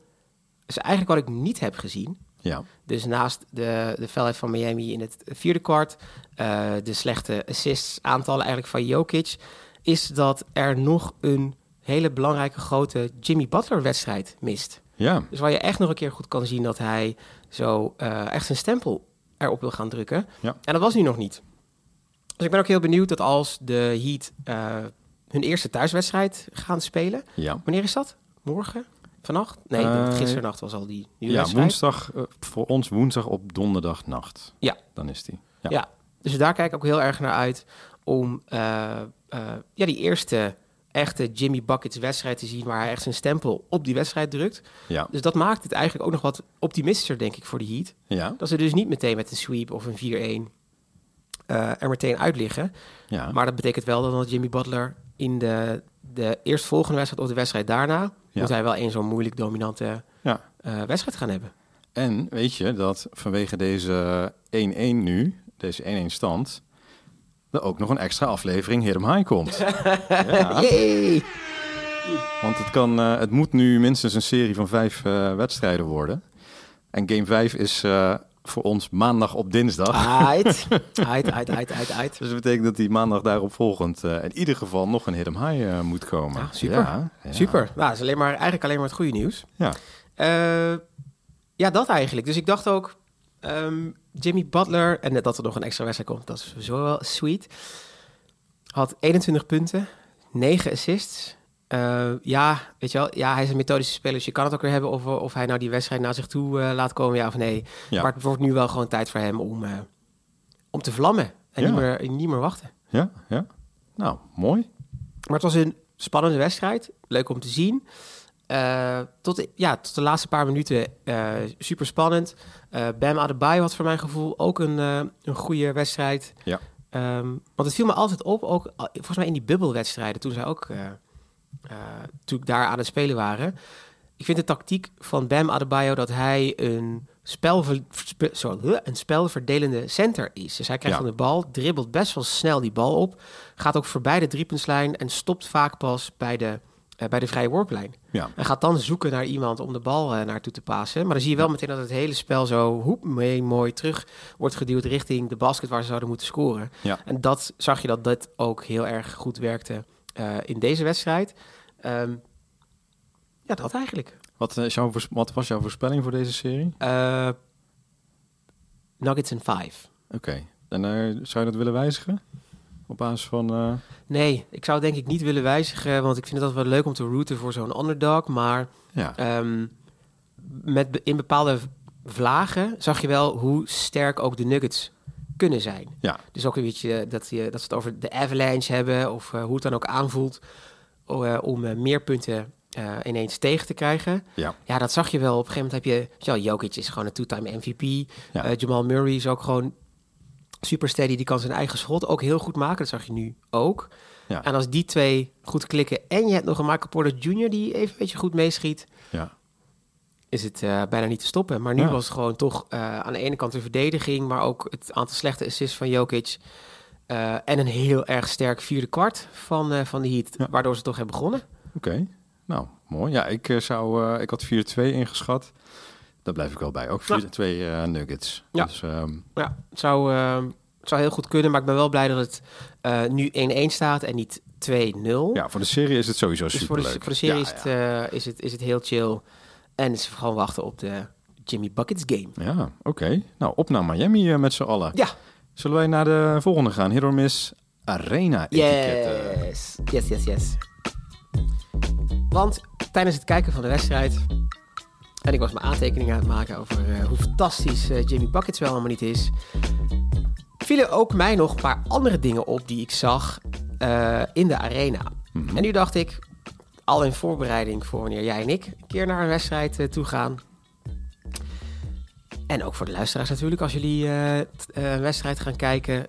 is eigenlijk wat ik niet heb gezien. Ja. Dus naast de, de felheid van Miami in het vierde kwart, eh, de slechte assists aantallen eigenlijk van Jokic, is dat er nog een hele belangrijke grote Jimmy Butler wedstrijd mist. Ja. Dus waar je echt nog een keer goed kan zien dat hij zo eh, echt zijn stempel erop wil gaan drukken. Ja. En dat was nu nog niet. Dus ik ben ook heel benieuwd dat als de Heat eh, hun eerste thuiswedstrijd gaan spelen. Ja. Wanneer is dat? Morgen? Vannacht? Nee, gisternacht was al die nieuwe Ja, woensdag, voor ons woensdag op donderdagnacht. Ja. Dan is die. Ja. Ja. Dus daar kijk ik ook heel erg naar uit om ja, die eerste echte Jimmy Buckets wedstrijd te zien waar hij echt zijn stempel op die wedstrijd drukt. Ja. Dus dat maakt het eigenlijk ook nog wat optimistischer, denk ik, voor de Heat. Ja. Dat ze dus niet meteen met een sweep of een 4-1 eh, er meteen uit liggen. Ja. Maar dat betekent wel dat Jimmy Butler in de, de eerstvolgende wedstrijd of de wedstrijd daarna... Ja. moet hij wel één zo'n moeilijk dominante Ja. eh, wedstrijd gaan hebben. En weet je dat vanwege deze 1-1 nu, deze 1-1 stand, er ook nog een extra aflevering Hit 'em High komt. ja, Yay! want het, kan, eh, het moet nu minstens een serie van vijf eh, wedstrijden worden. En game 5 is eh, voor ons maandag op dinsdag. Uit, uit, uit, uit, uit, uit. Dus dat betekent dat die maandag daarop volgend in ieder geval nog een Hit 'em High eh, moet komen. Ah, super. Ja, ja. Super. Nou, dat is alleen maar, eigenlijk alleen maar het goede nieuws. Ja. Ja, dat eigenlijk. Dus ik dacht ook, ehm, Jimmy Butler, en dat er nog een extra wedstrijd komt, dat is sowieso wel sweet. Had 21 punten, 9 assists. Eh, ja, weet je wel, ja, hij is een methodische speler, dus je kan het ook weer hebben of, of hij nou die wedstrijd naar zich toe eh, laat komen, ja of nee. Ja. Maar het wordt nu wel gewoon tijd voor hem om, eh, om te vlammen en Ja. niet, meer, niet meer wachten. Ja, ja. Nou, mooi. Maar het was een spannende wedstrijd. Leuk om te zien. Eh, tot, de- ja, tot de laatste paar minuten eh, super spannend. Eh Bam Adebayo had voor mijn gevoel ook een, een goede wedstrijd. Ja. Ehm, want het viel me altijd op, ook volgens mij in die bubbelwedstrijden, toen zij ook toen ik daar aan het spelen waren. Ik vind de tactiek van Bam Adebayo dat hij een, spelver, spe- sorry, huh, een spelverdelende center is. Dus hij krijgt Ja. dan de bal, dribbelt best wel snel die bal op, gaat ook voorbij de driepuntslijn en stopt vaak pas bij de, bij de vrije worplijn. Ja. En gaat dan zoeken naar iemand om de bal eh, naartoe te passen. Maar dan zie je wel meteen dat het hele spel zo hoep mee mooi terug wordt geduwd richting de basket waar ze zouden moeten scoren. Ja. En dat zag je dat dat ook heel erg goed werkte eh, in deze wedstrijd. Ehm, ja, dat eigenlijk. Wat, is jouw voors- wat was jouw voorspelling voor deze serie? Eh, Nuggets in 5. Oké. En eh, zou je dat willen wijzigen? Op basis van... eh, Nee, ik zou denk ik niet willen wijzigen, want ik vind het altijd wel leuk om te rooten voor zo'n underdog. Maar ja. ehm, met, in bepaalde vlagen zag je wel hoe sterk ook de Nuggets kunnen zijn. Ja. Dus ook een beetje dat, je, dat ze het over de avalanche hebben, of eh, hoe het dan ook aanvoelt, eh, om meer punten ineens tegen te krijgen. Ja. Ja, dat zag je wel. Op een gegeven moment heb je... Ja, Jokic is gewoon een two-time MVP. Ja. Jamal Murray is ook gewoon super steady. Die kan zijn eigen schot ook heel goed maken. Dat zag je nu ook. Ja. En als die twee goed klikken... en je hebt nog een Michael Porter Jr. die even een beetje goed meeschiet... Ja. is het eh, bijna niet te stoppen. Maar nu Ja. was het gewoon toch eh, aan de ene kant de verdediging... maar ook het aantal slechte assists van Jokic... eh, en een heel erg sterk vierde kwart van, van de Heat... Waardoor ze toch hebben begonnen. Oké. Nou, mooi. Ja, ik, zou, ik had 4-2 ingeschat. Daar blijf ik wel bij. Ook 4-2 eh, Nuggets. Ja. Dus, ehm, Ja, het zou, eh, het zou heel goed kunnen, maar ik ben wel blij dat het eh, nu 1-1 staat en niet 2-0. ja, voor de serie is het sowieso dus voor de, voor de serie Ja, is, het, ja. eh, is, het, is het heel chill. En is gewoon wachten op de Jimmy Buckets game. Ja, oké. Nou, op naar Miami met z'n allen. Ja, Zullen wij naar de volgende gaan? Hit or Miss Arena etiketten. yes. Yes, yes, yes. Want tijdens het kijken van de wedstrijd... en ik was mijn aantekeningen aan het maken over eh, hoe fantastisch eh, Jimmy Buckets wel allemaal niet is... vielen ook mij nog een paar andere dingen op die ik zag eh, in de arena. Mhm. En nu dacht ik, al in voorbereiding voor wanneer jij en ik een keer naar een wedstrijd toe gaan. En ook voor de luisteraars natuurlijk, als jullie een wedstrijd gaan kijken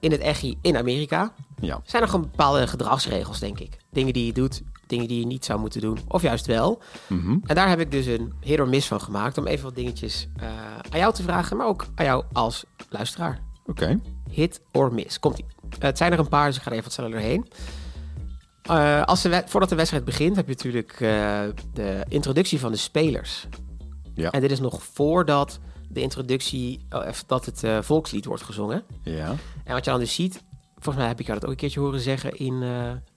in het EGI in Amerika. Ja. Zijn er gewoon bepaalde gedragsregels, denk ik. Dingen die je doet, dingen die je niet zou moeten doen. Of juist wel. Mhm. En daar heb ik dus een hit or miss van gemaakt. Om even wat dingetjes eh, aan jou te vragen, maar ook aan jou als luisteraar. Oké. Hit or miss. Komt ie. het zijn er een paar, dus ik ga er even wat sneller doorheen. Eh, als de voordat de wedstrijd begint, heb je natuurlijk eh, de introductie van de spelers. Ja. En dit is nog voordat de introductie, even dat het volkslied wordt gezongen. Ja. En wat je dan dus ziet, volgens mij heb ik jou dat ook een keertje horen zeggen in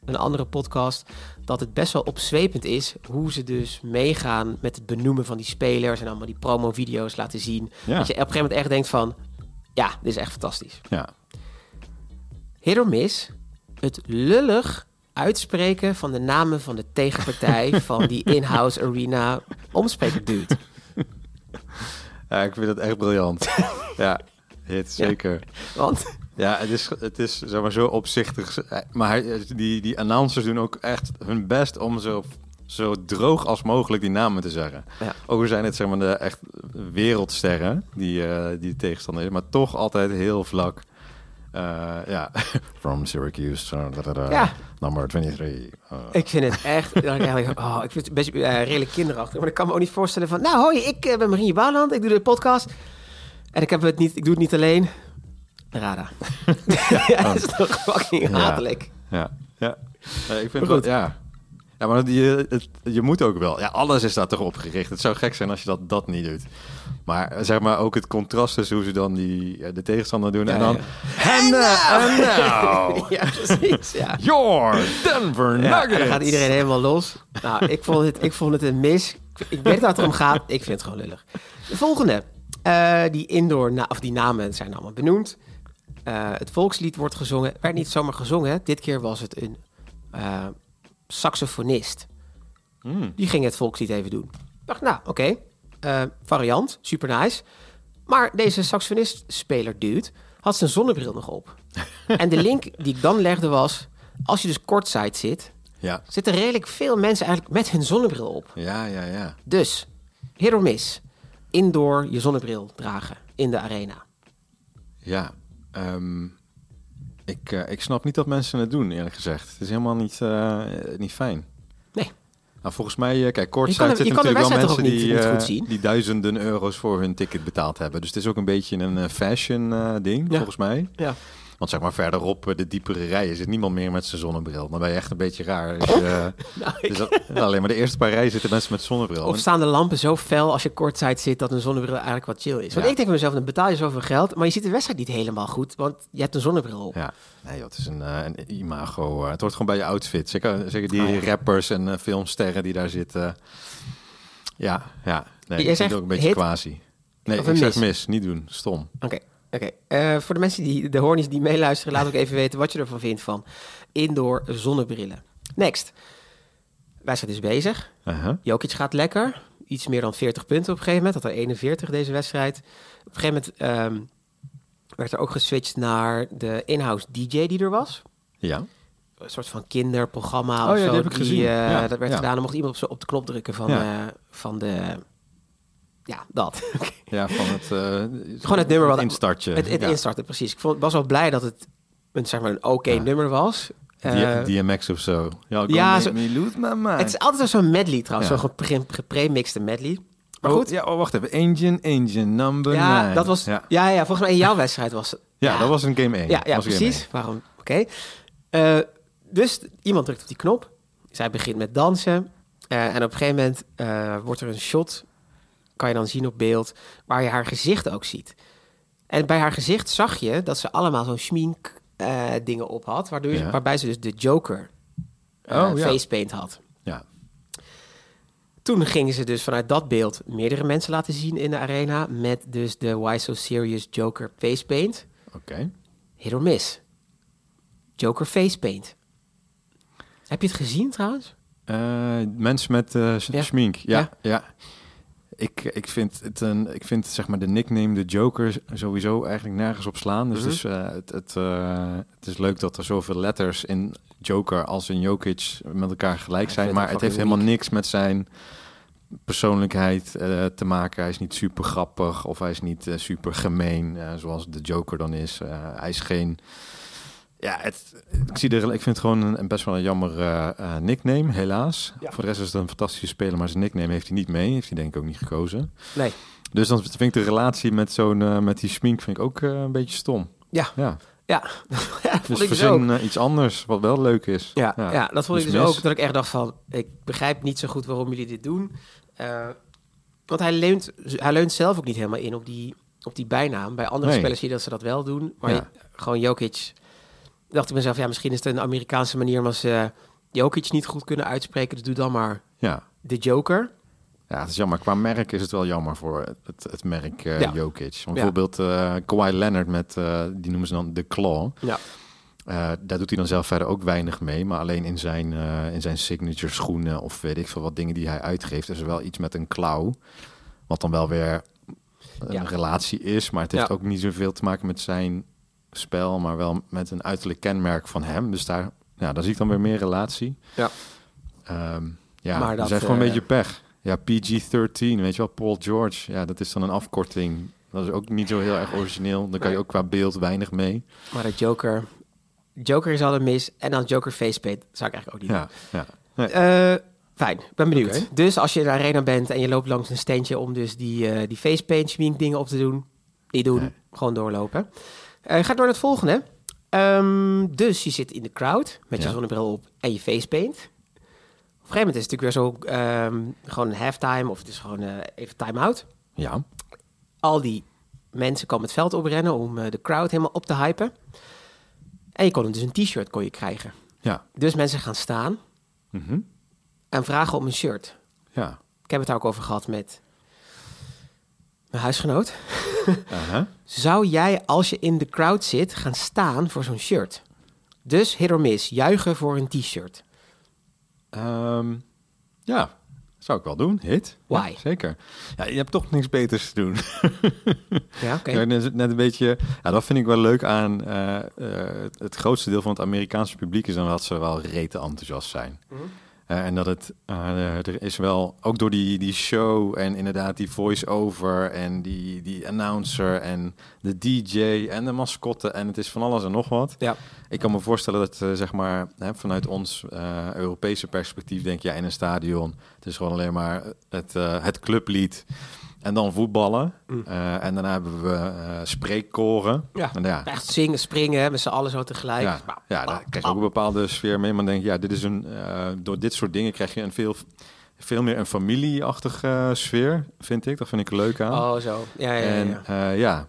een andere podcast, dat het best wel opzwepend is hoe ze dus meegaan met het benoemen van die spelers en allemaal die promo-video's laten zien. Ja. Dat je op een gegeven moment echt denkt van, ja, dit is echt fantastisch. Ja. Hit or miss, het lullig uitspreken van de namen van de tegenpartij van die in-house arena omspreker dude. ja, ik vind het echt briljant. ja, hit, zeker. Want, Ja, het is, het is zeg maar, zo opzichtig. Maar hij, die, die announcers doen ook echt hun best om zo, zo droog als mogelijk die namen te zeggen. Ja. Ook al zijn het zeg maar, de echt wereldsterren die, eh, die de tegenstander is, maar toch altijd heel vlak. Eh, ja, from Syracuse, uh, da, da, da, Ja. number 23. uh. ik vind het echt, eigenlijk, oh, ik vind het best eh, redelijk kinderachtig. Maar ik kan me ook niet voorstellen van, nou hoi, ik eh, ben Marie Bouwland, ik doe de podcast. En ik, heb het niet, ik doe het niet alleen. Rada. ja, dat is toch fucking hatelijk. Ja, ja. Ik vind het wel, ja. Ja, maar je, het, je moet ook wel. Ja, alles is daar toch op gericht. Het zou gek zijn als je dat, dat niet doet. Maar zeg maar ook het contrast tussen hoe ze dan die, eh, de tegenstander doen. en dan... ja. En uh, now, ja, precies, ja. your Denver Ja, Nuggets. dan gaat iedereen helemaal los. Nou, ik vond het, ik vond het een mis. Ik weet dat het erom gaat. Ik vind het gewoon lullig. De volgende. Eh, die indoor, na, of die namen zijn allemaal benoemd. Eh, het volkslied wordt gezongen. Werd niet zomaar gezongen. Dit keer was het een eh, saxofonist. Hmm. Die ging het volkslied even doen. Ik dacht, nou, oké. Eh, variant, super nice. Maar deze saxofonist-speler dude had zijn zonnebril nog op. en de link die ik dan legde was... Als je dus kortside zit, Ja, zitten redelijk veel mensen eigenlijk met hun zonnebril op. ja, ja, ja. Dus, hit or miss. Indoor je zonnebril dragen in de arena. Ja, ehm, ik, eh, ik snap niet dat mensen het doen, eerlijk gezegd. Het is helemaal niet, eh, niet fijn. Nee. Nou, volgens mij, eh, kijk, zitten kan de natuurlijk wel mensen die, die duizenden euro's voor hun ticket betaald hebben. Dus het is ook een beetje een fashion ding, Ja. volgens mij. Ja. Want zeg maar verderop, eh, de diepere rijen, zit niemand meer met zijn zonnebril. Dan ben je echt een beetje raar. Dus, eh, Nou, ik- dus dat- alleen maar de eerste paar rijen zitten mensen met zonnebril. Of staan de lampen zo fel als je kortzijds zit dat een zonnebril eigenlijk wat chill is? Want Ja. ik denk bij mezelf, dan betaal je zoveel geld, maar je ziet de wedstrijd niet helemaal goed, want je hebt een zonnebril op. Ja, nee, het is een, eh, een imago. het hoort gewoon bij je outfit. Zeker, zeker die Oh, ja. rappers en filmsterren die daar zitten. Ja, ja. Nee, zegt vind ook een beetje hit quasi. Nee, of ik een zeg mis? mis. Niet doen. Stom. Oké, oké. Eh, voor de mensen die, de hornies die meeluisteren, laat ook even weten wat je ervan vindt van indoor zonnebrillen. Next. Wedstrijd is bezig. Uh-huh. Jokic gaat lekker. Iets meer dan 40 punten op een gegeven moment. Dat er 41 deze wedstrijd. Op een gegeven moment ehm, werd er ook geswitcht naar de in-house DJ die er was. Ja. Een soort van kinderprogramma Oh of ja, zo. die heb ik gezien. eh, Ja, dat werd ja. gedaan. Dan mocht iemand op, zo- op de knop drukken van, eh, van de... Ja, dat. Ja, van het... eh, Gewoon het nummer wat- instartje. het het ja. instarten, precies. Ik vond, was wel blij dat het een, zeg maar, een oké Ja. nummer was. D- Eh, DMX of zo. Ja, Ja, zo- me lose my mind. het is altijd zo'n medley trouwens. Ja. Zo'n gepre- gepremixte medley. Maar Oh, goed. Ja, oh, wacht even. Engine, engine, number Ja, nine. dat was, Ja, ja. Ja, volgens mij in jouw wedstrijd was het. ja, dat was een game 1. Ja, ja was game precies. Waarom? Oké. Eh, dus iemand drukt op die knop. Zij begint met dansen. Eh, en op een gegeven moment eh, wordt er een shot, kan je dan zien op beeld, waar je haar gezicht ook ziet. En bij haar gezicht zag je dat ze allemaal zo'n schmink eh, dingen op had, waardoor, Ja. waarbij ze dus de Joker eh Oh, ja. facepaint had. Ja. Toen gingen ze dus vanuit dat beeld meerdere mensen laten zien in de arena met dus de Why So Serious Joker facepaint. Oké. Hit or miss. Joker face paint. Heb je het gezien trouwens? Eh, mensen met Ja. schmink. Ja, Ja. ja. Ik, ik vind het een, ik vind zeg maar de nickname de Joker sowieso eigenlijk nergens op slaan. Dus Mhm. het, is, eh, het, het, eh, het is leuk dat er zoveel letters in Joker als in Jokic met elkaar gelijk zijn. Maar het heeft helemaal niks met zijn persoonlijkheid eh, te maken. Hij is niet super grappig of hij is niet super gemeen, zoals de Joker dan is. Hij is geen. Ja, het, ik, zie er, ik vind het gewoon een, een best wel een jammer eh, eh, nickname, helaas. Ja. Voor de rest is het een fantastische speler, maar zijn nickname heeft hij niet mee. Heeft hij denk ik ook niet gekozen. Nee. Dus dan vind ik de relatie met zo'n eh, met die schmink vind ik ook een beetje stom. Ja. ja. Ja, Dus dus verzin eh, iets anders wat wel leuk is. Ja, ja. dat vond ik Dus dus ook. Dat ik echt dacht van, ik begrijp niet zo goed waarom jullie dit doen. Want hij leunt, hij leunt zelf ook niet helemaal in op die, op die bijnaam. Bij andere Nee. spelers zie je dat ze dat wel doen. Maar Ja. gewoon Jokic. Dacht ik mezelf, ja, misschien is het een Amerikaanse manier om als ze Jokic niet goed kunnen uitspreken. Dus doe dan maar Ja. de Joker. Ja, het is jammer. Qua merk is het wel jammer voor het, het merk eh Ja. Jokic. Want Bijvoorbeeld eh Kawhi Leonard met, eh, die noemen ze dan de Claw. Ja. Eh, daar doet hij dan zelf verder ook weinig mee. Maar alleen in zijn, eh, in zijn signature schoenen of weet ik veel wat dingen die hij uitgeeft... is er wel iets met een klauw. Wat dan wel weer een Ja. relatie is. Maar het heeft Ja. ook niet zoveel te maken met zijn spel... maar wel met een uiterlijk kenmerk van hem. Dus daar, ja, daar zie ik dan weer meer relatie. Ja. Ehm, ja, Maar maar dat, is gewoon een eh, beetje pech. Ja, PG-13, weet je wel, Paul George. Ja, dat is dan een afkorting. Dat is ook niet zo heel erg origineel. Dan kan je ook qua beeld weinig mee. Maar de Joker... Joker is al een mis. En dan Joker facepaint zou ik eigenlijk ook niet Ja, ja. doen. Eh, fijn, ik ben benieuwd. Dus als je in de arena bent en je loopt langs een steentje om dus die, eh die facepaint schmink dingen op te doen. Niet doen, Nee. gewoon doorlopen. Eh ga door naar het volgende. Ehm, dus je zit in de crowd met je zonnebril op en je facepaint. Op een gegeven moment is het natuurlijk weer zo ehm, gewoon een halftime of het is gewoon eh, even time-out. Ja, al die mensen komen het veld oprennen om eh, de crowd helemaal op te hypen. En je kon dus een t-shirt kon je krijgen. ja. Dus mensen gaan staan Mhm. en vragen om een shirt. Ja. Ik heb het daar ook over gehad met mijn huisgenoot. Zou jij, als je in de crowd zit, gaan staan voor zo'n shirt? Dus hit or miss, juichen voor een t-shirt. Ehm, ja, zou ik wel doen. Hit. Why? Ja, zeker. Ja, je hebt toch niks beters te doen. Ja, oké. Net, net een beetje, ja, dat vind ik wel leuk aan eh, eh, het, het grootste deel van het Amerikaanse publiek is dan dat ze wel rete enthousiast zijn. Mhm. Eh, en dat het, eh, er is wel, ook door die, die show en inderdaad die voice-over en die, die announcer en de DJ en de mascotte en het is van alles en nog wat. Ja. Ik kan me voorstellen dat, eh, zeg maar, hè, vanuit ons Europese perspectief denk je, ja, in een stadion, het is gewoon alleen maar het, het clublied. En dan voetballen. Mm. Eh, en daarna hebben we eh spreekkoren. Ja. En ja, Echt zingen, springen, hè, met z'n allen zo tegelijk. ja, ja, daar krijg je ook een bepaalde sfeer mee. Maar dan denk je, ja, dit is een, eh, door dit soort dingen krijg je een veel, veel meer een familieachtige sfeer, vind ik. Dat vind ik leuk aan. Oh, zo. Ja, ja, ja. en ja. ja,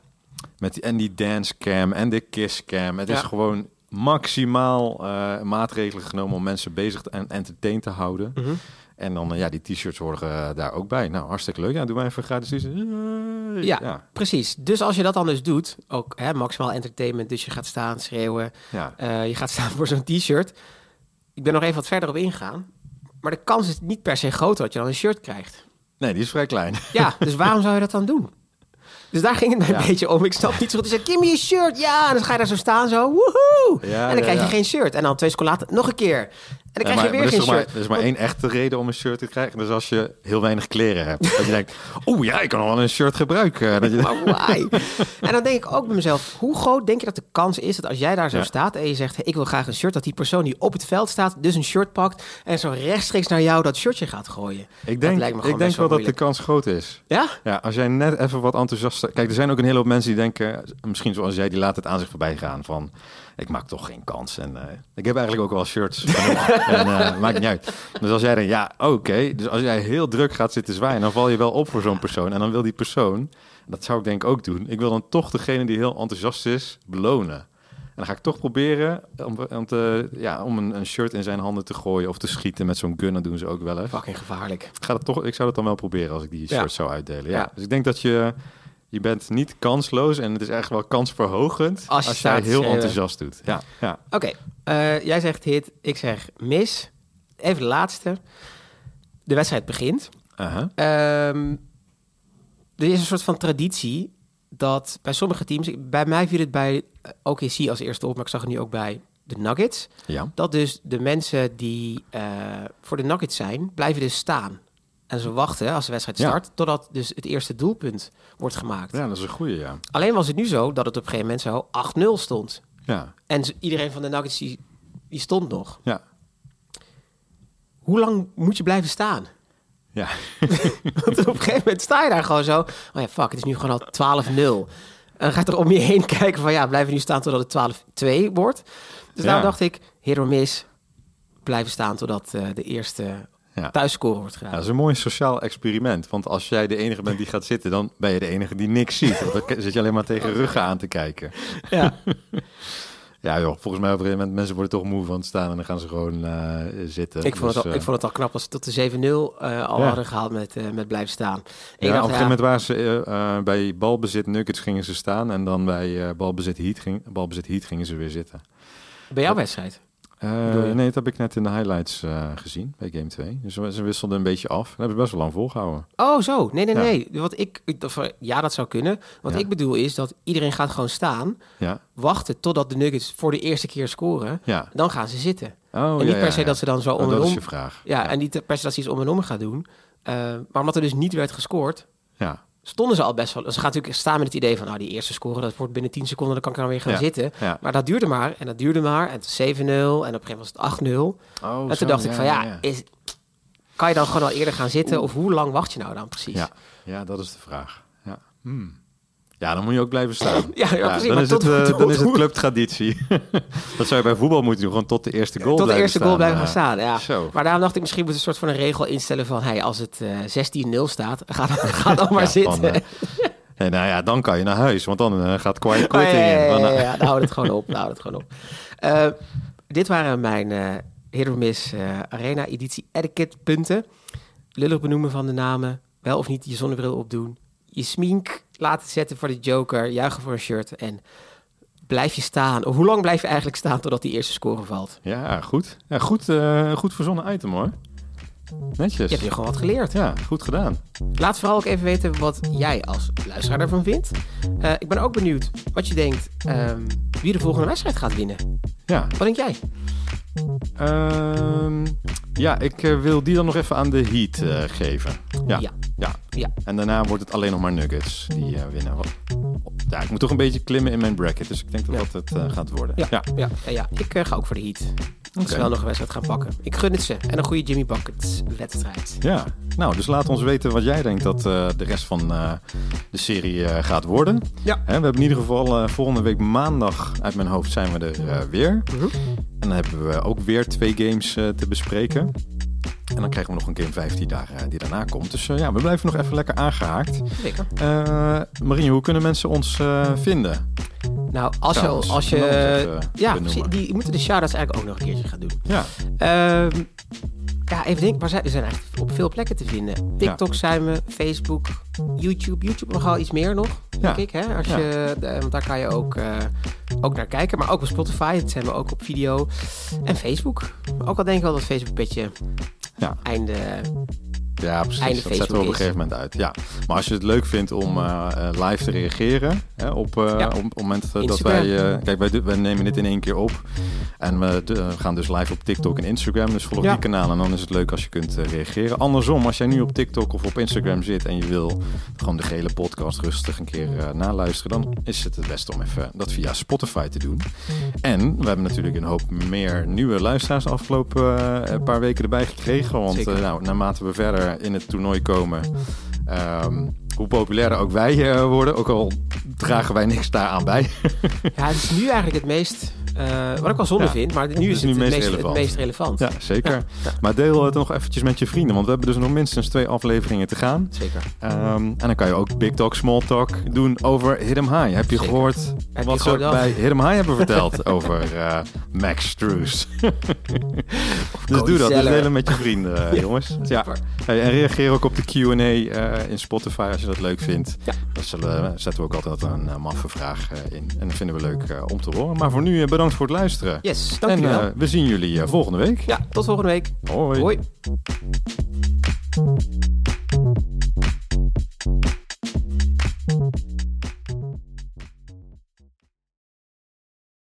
met die, en die dancecam en de kisscam. Het is gewoon maximaal maatregelen genomen om mensen bezig en entertained te houden. Mhm. En dan, eh, ja, die t-shirts horen eh, daar ook bij. Nou, hartstikke leuk. Ja, doe maar even gratis. Ja. ja, Precies. Dus als je dat dan dus doet, ook hè, maximaal entertainment, dus je gaat staan, schreeuwen, ja. eh, je gaat staan voor zo'n t-shirt. Ik ben nog even wat verder op ingaan. Maar de kans is niet per se groter dat je dan een shirt krijgt. Nee, die is vrij klein. Ja, dus waarom zou je dat dan doen? Dus daar ging het mij Ja. een beetje om. Ik snap niet zo goed. Hij zei, give me a shirt. Ja, en dan ga je daar zo staan, zo. Woehoe! Ja, en dan ja, krijg je geen shirt. En dan twee seconden later nog een keer. En dan krijg je maar, weer maar geen er is shirt. maar, er is maar één echte reden om een shirt te krijgen. Dus als je heel weinig kleren hebt. dat je denkt, oeh ja, ik kan wel een shirt gebruiken. Dat je, why? en dan denk ik ook bij mezelf, hoe groot denk je dat de kans is dat als jij daar zo Ja. staat en je zegt, hey, ik wil graag een shirt, dat die persoon die op het veld staat, dus een shirt pakt en zo rechtstreeks naar jou dat shirtje gaat gooien. ik denk, ik denk wel dat de kans groot is. Ja? Ja, als jij net even wat enthousiast... Kijk, er zijn ook een hele hoop mensen die denken... Misschien zoals jij, die laten het aan zich voorbij gaan van... Ik maak toch geen kans. En eh, ik heb eigenlijk ook wel shirts. en eh, maakt niet uit. Dus als jij denkt, ja, oké. Dus als jij heel druk gaat zitten zwaaien... dan val je wel op voor zo'n persoon. En dan wil die persoon... Dat zou ik denk ook doen. Ik wil dan toch degene die heel enthousiast is, belonen. En dan ga ik toch proberen om, om, te, ja, om een, een shirt in zijn handen te gooien... of te schieten met zo'n gun. Dat doen ze ook wel eens. Fucking gevaarlijk. Ik, ga dat toch, ik zou dat dan wel proberen als ik die Ja. shirts zou uitdelen. Ja. Ja. Dus ik denk dat je, je bent niet kansloos en het is echt wel kansverhogend Als als, je jij heel schreeuwen. enthousiast doet. Ja, ja. Oké, eh, jij zegt hit, ik zeg mis. Even de laatste. De wedstrijd begint. Ehm, er is een soort van traditie dat bij sommige teams, bij mij viel het bij eh, OKC als eerste op, maar ik zag het nu ook bij de Nuggets, ja. dat dus de mensen die eh, voor de Nuggets zijn, blijven dus staan. En ze wachten als de wedstrijd Ja. start, totdat dus het eerste doelpunt wordt gemaakt. ja, dat is een goede, ja. Alleen was het nu zo dat het op een gegeven moment zo 8-0 stond. Ja, En iedereen van de Nuggets die, die stond nog. ja. Hoe lang moet je blijven staan? Ja, Want op een gegeven moment sta je daar gewoon zo. Oh ja, fuck, het is nu gewoon al 12-0. En dan ga je er om je heen kijken van ja, blijven nu staan totdat het 12-2 wordt. Dus Ja. daarom dacht ik, miss, blijven staan totdat eh, de eerste ja. thuisscore wordt Ja, gedaan. dat is een mooi sociaal experiment. Want als jij de enige bent die gaat zitten, dan ben je de enige die niks ziet. Want dan zit je alleen maar tegen ruggen aan te kijken. Ja. Ja joh, volgens mij op een gegeven moment mensen worden toch moe van het staan en dan gaan ze gewoon eh, zitten. Ik, vond het Dus, al, eh, ik vond het al knap als ze tot de 7-0 eh, al Ja. hadden gehaald met, eh, met blijven staan. Ik ja, dacht, op een gegeven moment waren ze bij balbezit Nuggets gingen ze staan en dan bij eh, balbezit, heat ging, balbezit Heat gingen ze weer zitten. bij jouw wedstrijd. Eh, nee, dat heb ik net in de highlights eh, gezien bij Game 2. Dus ze wisselden een beetje af. Dat hebben ze best wel lang volgehouden. Oh, zo. Nee, nee, Ja. nee. Wat ik, ja, dat zou kunnen. Wat Ja. ik bedoel is dat iedereen gaat gewoon staan, Ja, wachten totdat de Nuggets voor de eerste keer scoren. ja. Dan gaan ze zitten. Oh, en niet per se dat ze dan zo Oh, om en dat is om... je vraag. Ja, en niet per se dat ze iets om en om gaan doen. Eh, maar omdat er dus niet werd gescoord, Ja, stonden ze al best wel... Ze gaan natuurlijk staan met het idee van, nou, die eerste score, dat wordt binnen 10 seconden, dan kan ik dan weer gaan Ja. zitten. ja. Maar dat duurde maar, en dat duurde maar. En het was 7-0, en op een gegeven moment was het 8-0. Oh, en zo, toen dacht ik van, ja, Is, kan je dan gewoon al eerder gaan zitten? Of hoe lang wacht je nou dan precies? Ja, ja, dat is de vraag. Ja. Hmm. Ja, dan moet je ook blijven staan. Ja, ja, precies, Dan, is, tot- het, eh, tot- dan is het clubtraditie. dat zou je bij voetbal moeten doen. Gewoon tot de eerste goal Tot de eerste goal blijven gaan eh. staan, ja. Zo. Maar daarom dacht ik, misschien moet een soort van een regel instellen van... Hey, als het eh 16-0 staat, ga dan, ga dan maar Ja, zitten. eh, nee, nou ja, dan kan je naar huis. Want dan eh, gaat quiet Oh, quitting ja, ja, in. ja, Dan, ja, eh, ja, dan houdt het gewoon op. dan houdt het gewoon op. Eh, dit waren mijn eh or Miss eh, Arena editie etiquette punten. Lullig benoemen van de namen. Wel of niet je zonnebril opdoen. Je smink laten zetten voor de joker. Juichen voor een shirt. En blijf je staan. Of hoe lang blijf je eigenlijk staan totdat die eerste score valt? Ja, goed. Ja, goed, eh, goed verzonnen item hoor. Netjes. Je hebt hier gewoon wat geleerd. Ja, goed gedaan. Laat vooral ook even weten wat jij als luisteraar ervan vindt. Eh, ik ben ook benieuwd wat je denkt ehm, wie de volgende wedstrijd gaat winnen. Ja, Wat denk jij? Ehm, ja ik eh, wil die dan nog even aan de Heat eh, geven. Ja. Ja. ja. Ja. En daarna wordt het alleen nog maar Nuggets die eh, winnen. Ja, ik moet toch een beetje klimmen in mijn bracket. Dus ik denk dat Ja. dat het gaat worden. Ja, ja. ja. ja, ik ga ook voor de Heat. Ik Oké. zal wel nog een wedstrijd gaan pakken. Ik gun het ze. En een goede Jimmy Buckets wedstrijd. Ja, nou, dus laat ons weten wat jij denkt dat de rest van de serie gaat worden. Ja. Hè, we hebben in ieder geval volgende week maandag uit mijn hoofd zijn we er weer. Mhm. En dan hebben we ook weer twee games eh, te bespreken. En dan krijgen we nog een game 15 daar, eh, die daarna komt. Dus eh, ja, we blijven nog even lekker aangehaakt. Zeker. Eh Marine, hoe kunnen mensen ons vinden? Nou, als je... Als je ja, benoemen. die moeten de shout-outs eigenlijk ook nog een keertje gaan doen. Ja, Ehm, ja, even denken. Waar zijn, we zijn eigenlijk op veel plekken te vinden. TikTok zijn we, Facebook, YouTube. YouTube nogal iets meer nog, denk ik. Hè? Als je, de- want daar kan je ook, eh, ook naar kijken. Maar ook op Spotify. Dat zijn we ook op video. En Facebook. Ook al denk ik wel dat Facebook een beetje Ja. einde... Ja, precies. Einde dat zetten we op Facebook een gegeven moment uit. Ja. Maar als je het leuk vindt om eh, eh, live te reageren hè, op, eh, Ja. op, op het moment eh, dat Instagram. wij... eh, kijk, wij, wij nemen dit in één keer op. En we de- gaan dus live op TikTok en Instagram. Dus volg Ja. die kanalen en dan is het leuk als je kunt eh, reageren. Andersom, als jij nu op TikTok of op Instagram zit en je wil gewoon de gele podcast rustig een keer eh, naluisteren, dan is het het beste om even dat via Spotify te doen. En we hebben natuurlijk een hoop meer nieuwe luisteraars de afgelopen eh, paar weken erbij gekregen. Want nou, naarmate we verder in het toernooi komen, ehm, hoe populairder ook wij worden. Ook al dragen wij niks daaraan bij. Ja, het is nu eigenlijk het meest... eh, wat ik wel zonde Ja. vind, maar nu Het is, het nu het meest meest, het relevant. meest relevant. ja, zeker. Ja, ja. Maar deel het nog eventjes met je vrienden. Want we hebben dus nog minstens twee afleveringen te gaan. Zeker. Ehm, en dan kan je ook Big Talk, Small Talk doen over Hit 'em High. Heb je Zeker. gehoord Heb wat ze bij Hit 'em High hebben verteld over eh, Max Struess? dus doe dat. Dus Zeller. delen met je vrienden, eh, jongens. Ja. Hey, en reageer ook op de Q&A in Spotify als je dat leuk vindt. Ja. Daar zetten we ook altijd een maffe vraag in. En dat vinden we leuk om te horen. Maar voor nu eh, bedankt voor het luisteren. Yes, en dankjewel. eh, we zien jullie eh, volgende week. ja, tot volgende week. Hoi. Hoi.